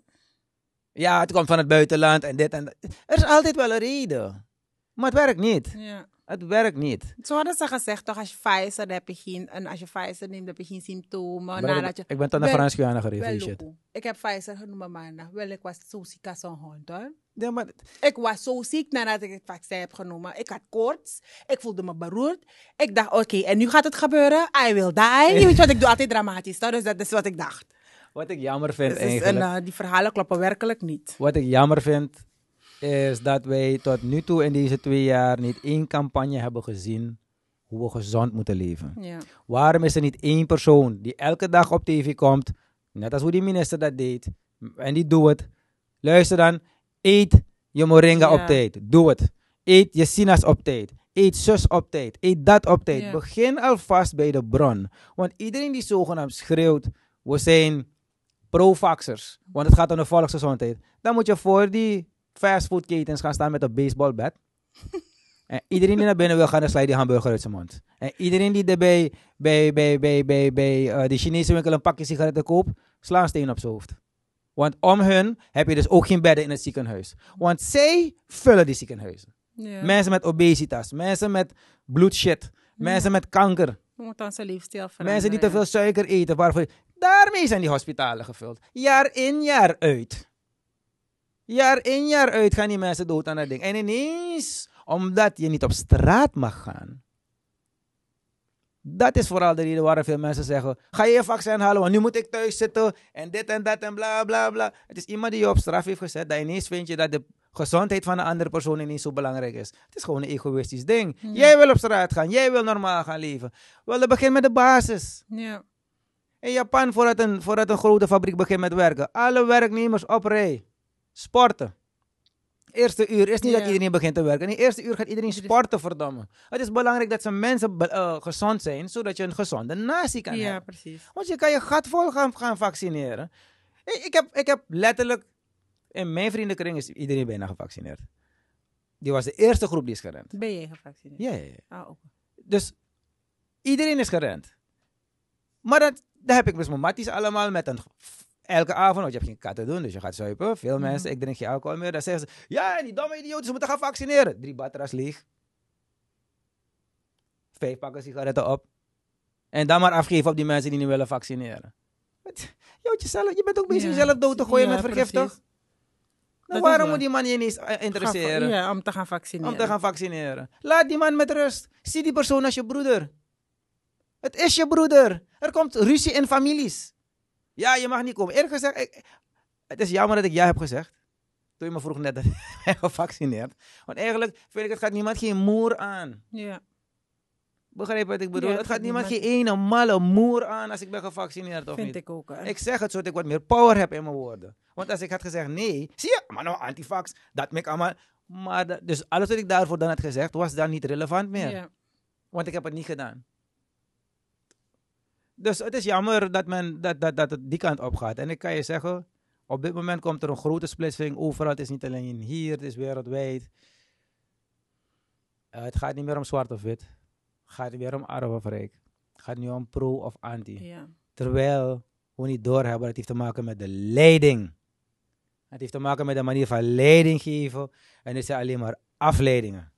Ja, het komt van het buitenland en dit en dat. Er is altijd wel een reden. Maar het werkt niet. Ja. Het werkt niet. Zo hadden ze gezegd, toch, als je Pfizer heb je geen, en als je Pfizer neemt, heb je geen symptomen. Nadat ik, je, ik ben tot naar Wel- Frans Guyana gereden. shit. Ik heb Pfizer genomen maandag. Wel, ik was zo ziek als een hond, hoor. Ja, maar Ik was zo ziek nadat ik het vaccin heb genomen. Ik had koorts. Ik voelde me beroerd. Ik dacht, oké, en nu gaat het gebeuren. I will die. (laughs) Je weet wat, ik doe altijd dramatisch. Toch? Dus dat is wat ik dacht. wat ik jammer vind Dus eigenlijk... en, eh, die verhalen kloppen werkelijk niet. Wat ik jammer vind, is dat wij tot nu toe in deze twee jaar niet één campagne hebben gezien hoe we gezond moeten leven. Ja. Waarom is er niet één persoon die elke dag op tv komt, net als hoe die minister dat deed, en die doet het. Luister dan, eet je moringa op tijd. Doe het. Eet je sinaas op tijd. Eet zus op tijd. Eet dat op tijd. Ja. Begin alvast bij de bron. Want iedereen die zogenaamd schreeuwt, we zijn pro-vaxxers, want het gaat om de volksgezondheid. Dan moet je voor die fastfoodketens gaan staan met een baseballbat. (laughs) En iedereen die naar binnen wil gaan, dan sla je die hamburger uit zijn mond. En iedereen die er bij, bij, bij, bij, bij, bij eh, die Chinese winkel een pakje sigaretten koopt, sla een steen op zijn hoofd. Want om hun heb je dus ook geen bedden in het ziekenhuis. Want zij vullen die ziekenhuizen. Ja. Mensen met obesitas, mensen met bloedshit, mensen met kanker, We moeten onze leefstijl veranderen. mensen die te veel suiker eten. Waarvoor, daarmee zijn die hospitalen gevuld. Jaar in, jaar uit. Jaar in, jaar uit gaan die mensen dood aan dat ding. En ineens, omdat je niet op straat mag gaan. Dat is vooral de reden waarom veel mensen zeggen: ga je je vaccin halen, want nu moet ik thuis zitten en dit en dat en bla bla bla. Het is iemand die je op straf heeft gezet, dat ineens vind je dat de gezondheid van een andere persoon ineens zo belangrijk is. Het is gewoon een egoïstisch ding. Jij wil op straat gaan, jij wil normaal gaan leven. Wel, dat begint met de basis. Ja. In Japan, voordat een, voordat een grote fabriek begint met werken, alle werknemers op rij. Sporten. Eerste uur is niet Ja. dat iedereen begint te werken. In de eerste uur gaat iedereen sporten, verdomme. Het is belangrijk dat zijn mensen be- eh, gezond zijn, zodat je een gezonde natie kan ja, hebben. precies. Want je kan je gat vol gaan, gaan vaccineren. Ik, ik, heb, ik heb letterlijk, in mijn vriendenkring is iedereen bijna gevaccineerd. Die was de eerste groep die is gerend. Ben je gevaccineerd? Ja, ja, ja. Ah, oké. Dus iedereen is gerend. Maar dat, dat heb ik dus mijn matties allemaal met een... Elke avond, want je hebt geen kat te doen, dus je gaat zuipen. Veel mensen, ik drink geen alcohol meer. Dan zeggen ze, ja, die domme idioten, ze moeten gaan vaccineren. Drie batteras leeg. Vijf pakken sigaretten op. En dan maar afgeven op die mensen die niet willen vaccineren. Wat- Je, bent ook bezig Ja. jezelf dood te gooien Ja, met vergiftig. Nou, waarom waar. moet die man je ineens eh, interesseren? Ja, om te gaan vaccineren. om te gaan vaccineren. Laat die man met rust. Zie die persoon als je broeder. Het is je broeder. Er komt ruzie in families. Ja, je mag niet komen. Eerlijk gezegd, ik- het is jammer dat ik ja heb gezegd. Toen je me vroeg net dat (laughs) ik ben gevaccineerd. Want eigenlijk vind ik, het gaat niemand geen moer aan. Ja. Begrijp wat ik bedoel? Ja, het gaat niemand geen ene malle moer aan als ik ben gevaccineerd of Vind niet. ik ook. hè. Ik zeg het zodat ik wat meer power heb in mijn woorden. Want als ik had gezegd nee, zie je, maar nou antifax, dat me allemaal. Maar dat- dus alles wat ik daarvoor dan had gezegd, was dan niet relevant meer. Ja. Want ik heb het niet gedaan. Dus het is jammer dat, men, dat, dat, dat het die kant op gaat. En ik kan je zeggen, op dit moment komt er een grote splitsing overal. Het is niet alleen hier, het is wereldwijd. Eh, het gaat niet meer om zwart of wit. Het gaat niet meer om arm of rijk. Het gaat nu om pro of anti. Ja. Terwijl we niet doorhebben, het heeft te maken met de leiding. Het heeft te maken met de manier van leiding geven. En dit zijn alleen maar afleidingen.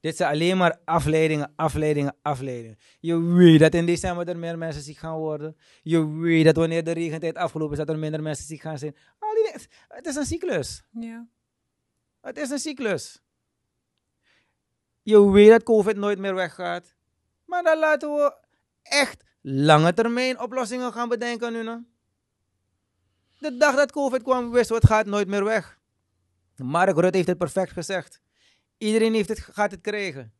Dit zijn alleen maar afleidingen, afleidingen, afleidingen. Je weet dat in december er meer mensen ziek gaan worden. Je weet dat wanneer de regentijd afgelopen is, dat er minder mensen ziek gaan zijn. Al die, dingen- het is een cyclus. Ja. Het is een cyclus. Je weet dat COVID nooit meer weggaat. Maar dan laten we echt lange termijn oplossingen gaan bedenken nu. nou. De dag dat COVID kwam, wisten we het gaat nooit meer weg. Mark Rutte heeft het perfect gezegd. Iedereen heeft het, gaat het krijgen.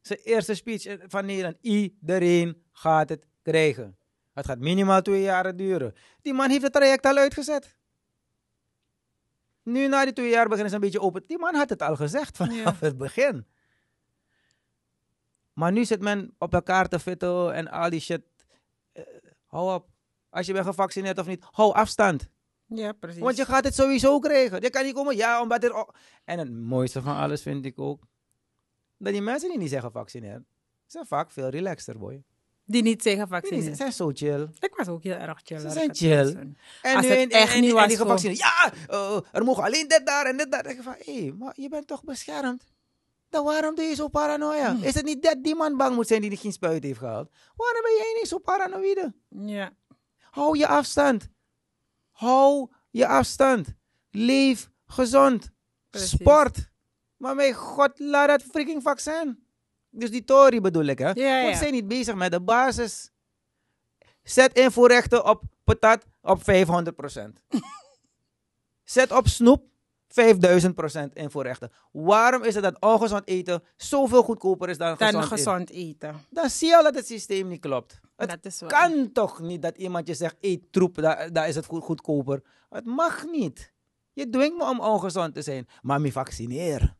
Zijn eerste speech van Nederland. Iedereen gaat het krijgen. Het gaat minimaal twee jaar duren. Die man heeft het traject al uitgezet. Nu na die twee jaar beginnen ze een beetje open. Die man had het al gezegd vanaf Ja. het begin. Maar nu zit men op elkaar te fitten en al die shit. Eh, hou op. Als je bent gevaccineerd of niet, hou afstand. Ja, precies. Want je gaat het sowieso krijgen. Je kan niet komen, ja, omdat er... En het mooiste van alles vind ik ook... dat die mensen die niet zijn gevaccineerd... zijn vaak veel relaxter, boy. Die niet Die niet- gevaccineerd. zijn zo chill. Ik was ook heel erg chill. Ze zijn chill. mensen. En Als nu het en- echt en- niet en- was en die voor- gevaccineerd. Ja, eh, er mogen alleen dit daar en dit daar. Ik van, hé, maar je bent toch beschermd? Dan waarom doe je zo paranoia? Hmm. Is het niet dat die man bang moet zijn die geen spuit heeft gehad? Waarom ben jij niet zo paranoïde? Ja. Hou je afstand. Hou je afstand. Leef gezond. Precies. Sport. Maar mijn god, laat dat freaking vaccin. Dus die Tory bedoel ik, hè? Ja, Want ze zijn niet bezig met de basis. Zet invoerrechten op patat op 500%. (laughs) Zet op snoep 5000% invoerrechten. Waarom is het dat ongezond eten zoveel goedkoper is dan, Dan gezond, gezond, eten? eten. Dan zie je al dat het systeem niet klopt. Het is kan toch niet dat iemand je zegt, eet troep, daar, daar is het goed, goedkoper. Het mag niet. Je dwingt me om ongezond te zijn. Maar me vaccineer.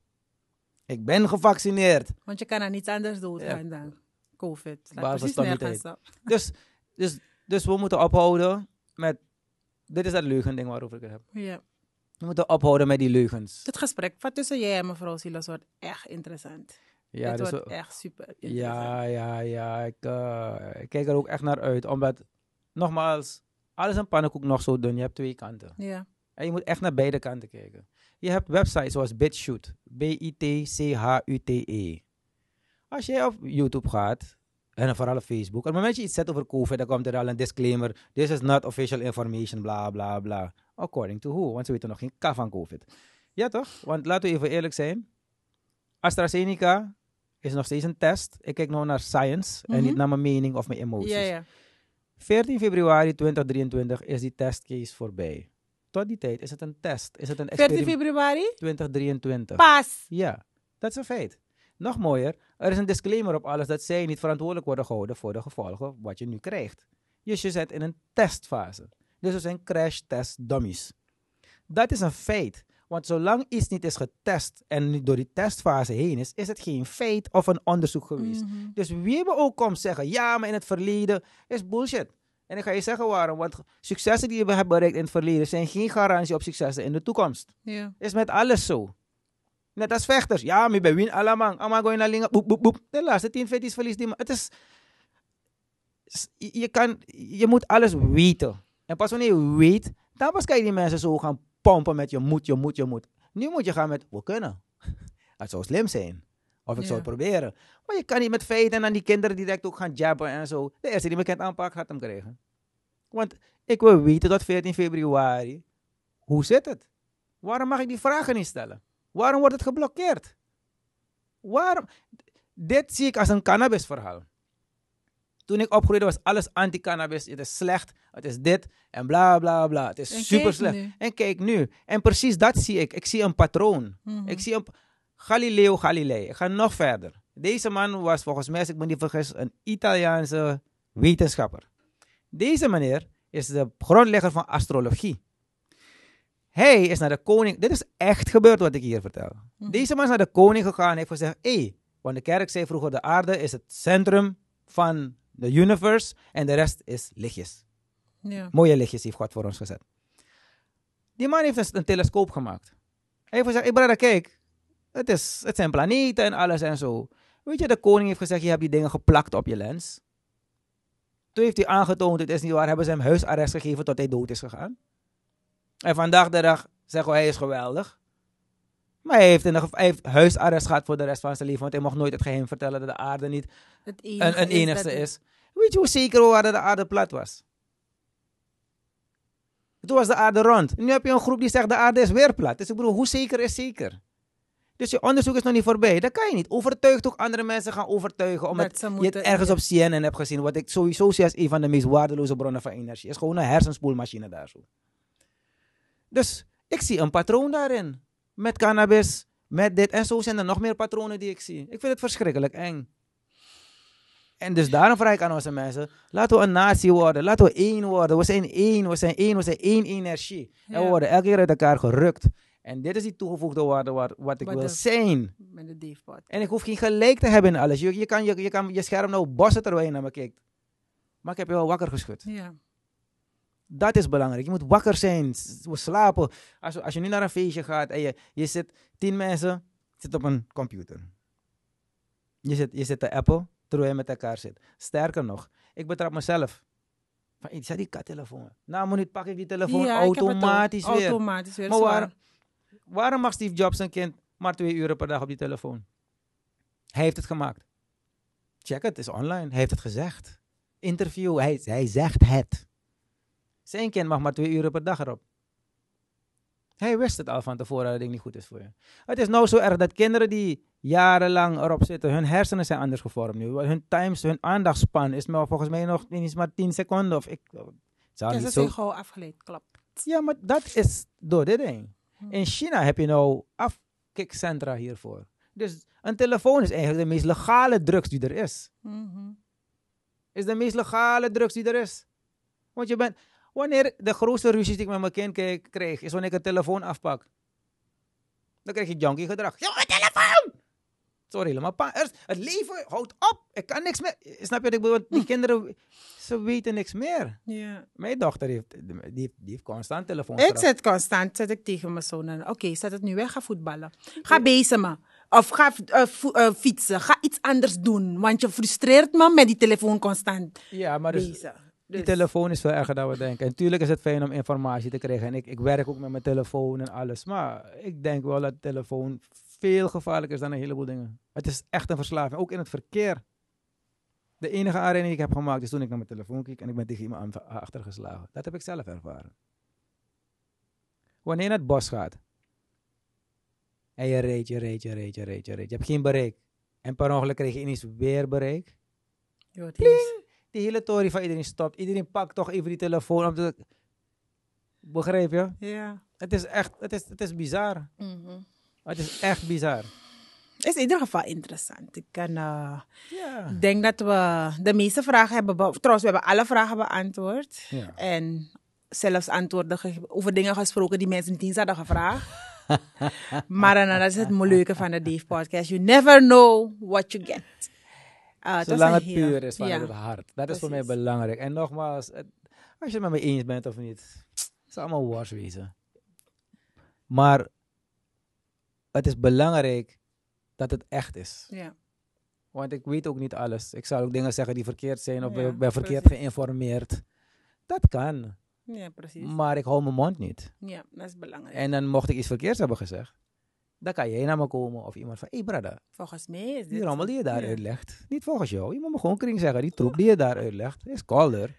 Ik ben gevaccineerd. Want je kan aan niets anders doen Ja. dan COVID. Precies. Dus, dus, dus we moeten ophouden met... Dit is dat leugending waarover ik het heb. Ja. We moeten ophouden met die leugens. Het gesprek van tussen jij en mevrouw Silas wordt echt interessant. Ja, het dus wordt we- echt super ja, ja, ja. Ik, eh, ik kijk er ook echt naar uit. Omdat, nogmaals, alles een pannenkoek nog zo dun. Je hebt twee kanten. Ja. En je moet echt naar beide kanten kijken. Je hebt websites zoals BitChute. B-I-T-C-H-U-T-E. E. Als jij op YouTube gaat, en vooral op Facebook, op het moment dat je iets zet over COVID, dan komt er al een disclaimer. This is not official information, bla bla bla. According to who? Want ze weten nog geen k van COVID. Ja toch? Want laten we even eerlijk zijn. AstraZeneca is nog steeds een test. Ik kijk nou naar science en Mhm. niet naar mijn mening of mijn emoties. Ja, ja. 14 februari 2023 is die testcase voorbij. Tot die tijd is het een test. Is het een 14 experiment? februari? 2023. Pas. Ja, dat is een feit. Nog mooier, er is een disclaimer op alles dat zij niet verantwoordelijk worden gehouden voor de gevolgen wat je nu krijgt. Dus je zit in een testfase. Dus er zijn crash test dummies. Dat is een feit. Want zolang iets niet is getest en niet door die testfase heen is, is het geen feit of een onderzoek geweest. Mhm. Dus wie me ook komt zeggen, ja, maar in het verleden is bullshit. En ik ga je zeggen waarom, want successen die we hebben bereikt in het verleden zijn geen garantie op successen in de toekomst. Ja. Is met alles zo. Net als vechters. Ja, maar bij win allemaal. Allemaal gaan naar linga. Boep, boep, boep. De laatste tien fetties verliest die man. Het is... je kan... Je moet alles weten. En pas wanneer je weet, dan pas kan je die mensen zo gaan pompen met je moet, je moet, je moet. Nu moet je gaan met, we kunnen. (laughs) Het zou slim zijn. Of ik Ja. zou het proberen. Maar je kan niet met feiten en dan die kinderen direct ook gaan jabben en zo. De eerste die me kent aanpakken, gaat hem krijgen. Want ik wil weten tot 14 februari. Hoe zit het? Waarom mag ik die vragen niet stellen? Waarom wordt het geblokkeerd? Waarom? Dit zie ik als een cannabisverhaal. Toen ik opgroeide was alles anti-cannabis. Het is slecht, het is dit en bla bla bla. Het is En super slecht. nu. En kijk nu. En precies dat zie ik. Ik zie een patroon. Mhm. Ik zie een... Galileo Galilei. Ik ga nog verder. Deze man was volgens mij, als ik me niet vergis, een Italiaanse wetenschapper. Deze meneer is de grondlegger van astrologie. Hij is naar de koning. Dit is echt gebeurd wat ik hier vertel. Mhm. Deze man is naar de koning gegaan en heeft gezegd: hé, hey, want de kerk zei vroeger: de aarde is het centrum van de universe en de rest is lichtjes. Ja. Mooie lichtjes heeft God voor ons gezet. Die man heeft een, een telescoop gemaakt. Hij heeft gezegd: hey brother, kijk, Het, is, het zijn planeten en alles en zo. Weet je, de koning heeft gezegd, je hebt die dingen geplakt op je lens. Toen heeft hij aangetoond, het is niet waar, hebben ze hem huisarrest gegeven tot hij dood is gegaan. En vandaag de dag zeggen we, hij is geweldig. Maar hij heeft, een, hij heeft huisarrest gehad voor de rest van zijn leven, want hij mocht nooit het geheim vertellen dat de aarde niet Het een, enige een enigste dat- is. Weet je hoe zeker we waren dat de aarde plat was? Toen was de aarde rond. Nu heb je een groep die zegt de aarde is weer plat. Dus ik bedoel, hoe zeker is zeker? Dus je onderzoek is nog niet voorbij. Dat kan je niet. Overtuig toch andere mensen gaan overtuigen. Omdat je het ergens op CNN hebt gezien. Wat ik sowieso zie als een van de meest waardeloze bronnen van energie. is gewoon een hersenspoelmachine daar zo. Dus ik zie een patroon daarin. Met cannabis, met dit. En zo zijn er nog meer patronen die ik zie. Ik vind het verschrikkelijk eng. En dus daarom vraag ik aan onze mensen, laten we een natie worden, laten we één worden. We zijn één, we zijn één, we zijn één energie. En we worden elke keer uit elkaar gerukt. En dit is die toegevoegde waarde wat, wat ik Wat wil de- zijn. Met de. En ik hoef geen gelijk te hebben in alles. Je, je, kan, je, je kan je scherm nou bossen terwijl je naar me kijkt. Maar ik heb je wel wakker geschud. Ja. Dat is belangrijk. Je moet wakker zijn. Slapen. Als, je- als je nu naar een feestje gaat en je, je zit, tien mensen zitten op een computer. Je zit, je zit te appen terwijl je met elkaar zit. Sterker nog, ik betrap mezelf. Van, hey, zet die kattelefoon. Na een minuut pak ik die telefoon Ja, ik automatisch weer. Automatisch weer. Maar waarom, mag Steve Jobs zijn kind maar twee uren per dag op die telefoon? Hij heeft het gemaakt. Check het, het is online. Hij heeft het gezegd. Interview, hij, hij zegt het. Zijn kind mag maar twee uren per dag erop. Hij wist het al van tevoren dat het ding niet goed is voor je. Het is nou zo erg dat kinderen die jarenlang erop zitten, hun hersenen zijn anders gevormd nu. Hun times, hun aandachtspan is maar volgens mij nog niet eens maar 10 seconden. Of ik, het zou Ja, niet ze zijn gewoon afgeleid. Klopt. ja, maar dat is door dit ding. In China heb je nou afkikcentra hiervoor. Dus een telefoon is eigenlijk de meest legale drugs die er is. Mhm. Is de meest legale drugs die er is. Want je bent... Wanneer de grootste ruzies die ik met mijn kind kreeg, is wanneer ik een telefoon afpak. Dan krijg je junkie gedrag. Ja, mijn telefoon! Sorry, maar pa, er- het leven houdt op. Ik kan niks meer. Snap je wat ik bedoel? Die kinderen, ze weten niks meer. Ja. Mijn dochter heeft, die heeft, die heeft constant telefoon. Ik zet constant, zet ik tegen mijn zoon. Oké, zet het nu weg, ga voetballen. Ga bezemen. Of ga eh, eh, fietsen. Ga iets anders doen. Want je frustreert me met die telefoon constant Ja, maar dus, Die Dus- telefoon is veel erger dan we denken. En tuurlijk is het fijn om informatie te krijgen. En ik, ik werk ook met mijn telefoon en alles. Maar ik denk wel dat de telefoon veel gevaarlijker is dan een heleboel dingen. Het is echt een verslaving. Ook in het verkeer. De enige aanrijding die ik heb gemaakt is toen ik naar mijn telefoon keek en ik ben tegen iemand achtergeslagen. Dat heb ik zelf ervaren. Wanneer je naar het bos gaat. En je reed, je reed, je reed, je reed, je reed. Je hebt geen bereik. En per ongeluk krijg je ineens weer bereik. Jo, Die hele tory van iedereen stopt. Iedereen pakt toch even die telefoon. Om te... Begrijp je? Ja. Het is echt, het is, het is bizar. Mhm. Het is echt bizar. Is in ieder geval interessant. Ik kan, eh, Ja. denk dat we de meeste vragen hebben... be- Trouwens, we hebben alle vragen beantwoord. Ja. En zelfs antwoorden ge- over dingen gesproken die mensen niet eens hadden gevraagd. (laughs) maar dan, dat is het leuke van de Dave Podcast. You never know what you get. Ah, Zolang het puur is van ja. het hart. Dat is voor mij belangrijk. En nogmaals, het- als je het met me eens bent of niet, het is allemaal wars wezen. Maar het is belangrijk dat het echt is. Ja. Want ik weet ook niet alles. Ik zal ook dingen zeggen die verkeerd zijn of Ja, ben verkeerd precies. geïnformeerd. Dat kan. ja, precies. Maar ik hou mijn mond niet. Ja, dat is belangrijk. En dan mocht ik iets verkeerds hebben gezegd. Dan kan jij naar me komen of iemand van, hé hey brada, Volgens mij is dit... die rommel die je daar Ja. uitlegt, niet volgens jou. Je moet me gewoon kring zeggen, die troep die je daar uitlegt, is kolder.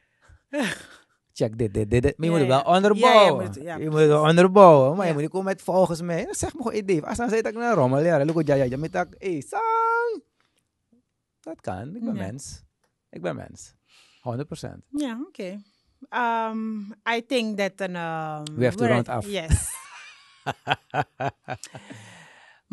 (laughs) Check dit, dit, dit, dit. Maar je Ja, moet het wel onderbouwen. Ja, je moet het- ja, je moet het wel onderbouwen. Maar je moet niet komen met volgens mij. Dan zeg me gewoon, Dave, als dan zei ik naar rommel, ja, look ja, ja, ja, met dat, hey, sang. Dat kan, ik ben mens. Ik ben mens. 100%. Ja, oké. Um, I think that een... Um, We have to round af. Yes. (laughs)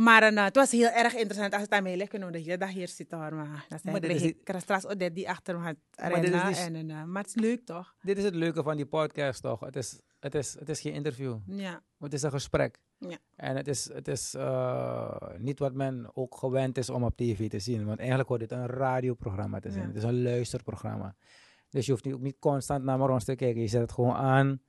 maar uh, het was heel erg interessant. Als het aan mij ligt, kunnen we de hele dag hier zitten hoor. Maar dan Maar zeg dit ik, krijg straks Odette die achter me gaat Maar dit is rennen. En, uh, maar het is leuk toch? Dit is het leuke van die podcast toch. Het is, het is, het is geen interview. Ja. Het is een gesprek. Ja. En het is, het is eh, niet wat men ook gewend is om op tv te zien. Want eigenlijk hoort dit een radioprogramma te zijn. Ja. Het is een luisterprogramma. Dus je hoeft niet, ook niet constant naar maar ons te kijken. Je zet het gewoon aan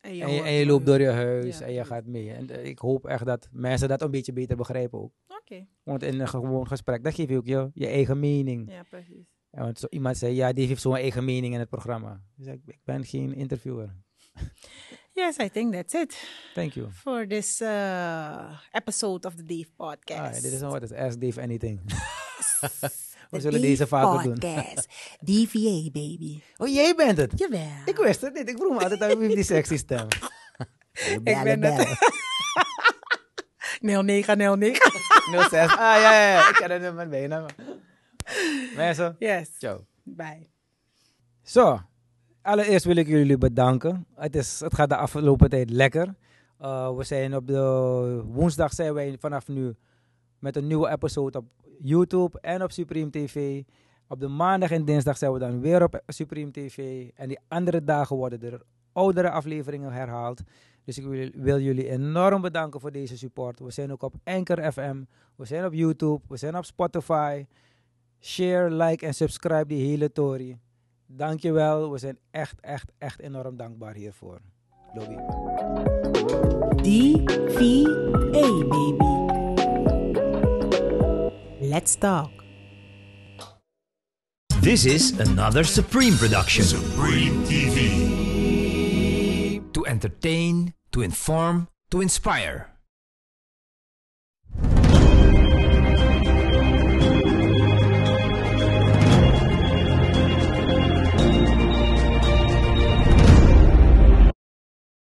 En je, en je, hoort en je me. loopt door je huis Ja, en je gaat mee. En eh, ik hoop echt dat mensen dat een beetje beter begrijpen ook. Oké. Want in een gewoon gesprek, dan geef je ook je, je eigen mening. Ja, precies. Want zo, iemand zei, ja, die heeft zo'n eigen mening in het programma. Dus ik, ik ben geen interviewer. Yes, I think that's it Thank you. for this uh, episode of the Dave Podcast. Ah, dit is een wat is Ask Dave Anything. (laughs) We zullen deze vaker doen. Podcast. DVA, baby. Oh, jij bent het. Jawel. Ik wist het niet. Ik vroeg me altijd uit wie die sexy stem. Ik ben het. 0909. 06. Ah, ja, ja, ja. Ik ken het nummer bijna. Mensen, Yes. ciao. Bye. Zo, allereerst wil ik jullie bedanken. Het, is, het gaat de afgelopen tijd lekker. Uh, we zijn op de woensdag zijn wij vanaf nu met een nieuwe episode op YouTube en op Supreme TV. Op de maandag en dinsdag zijn we dan weer op Supreme TV. En die andere dagen worden er oudere afleveringen herhaald. Dus ik wil, wil jullie enorm bedanken voor deze support. We zijn ook op Anchor FM. We zijn op YouTube. We zijn op Spotify. Share, like en subscribe die hele tory. Dankjewel. We zijn echt, echt, echt enorm dankbaar hiervoor. Lobby. DVA, baby. Let's talk. This is another Supreme production. Supreme TV. To entertain, to inform, to inspire.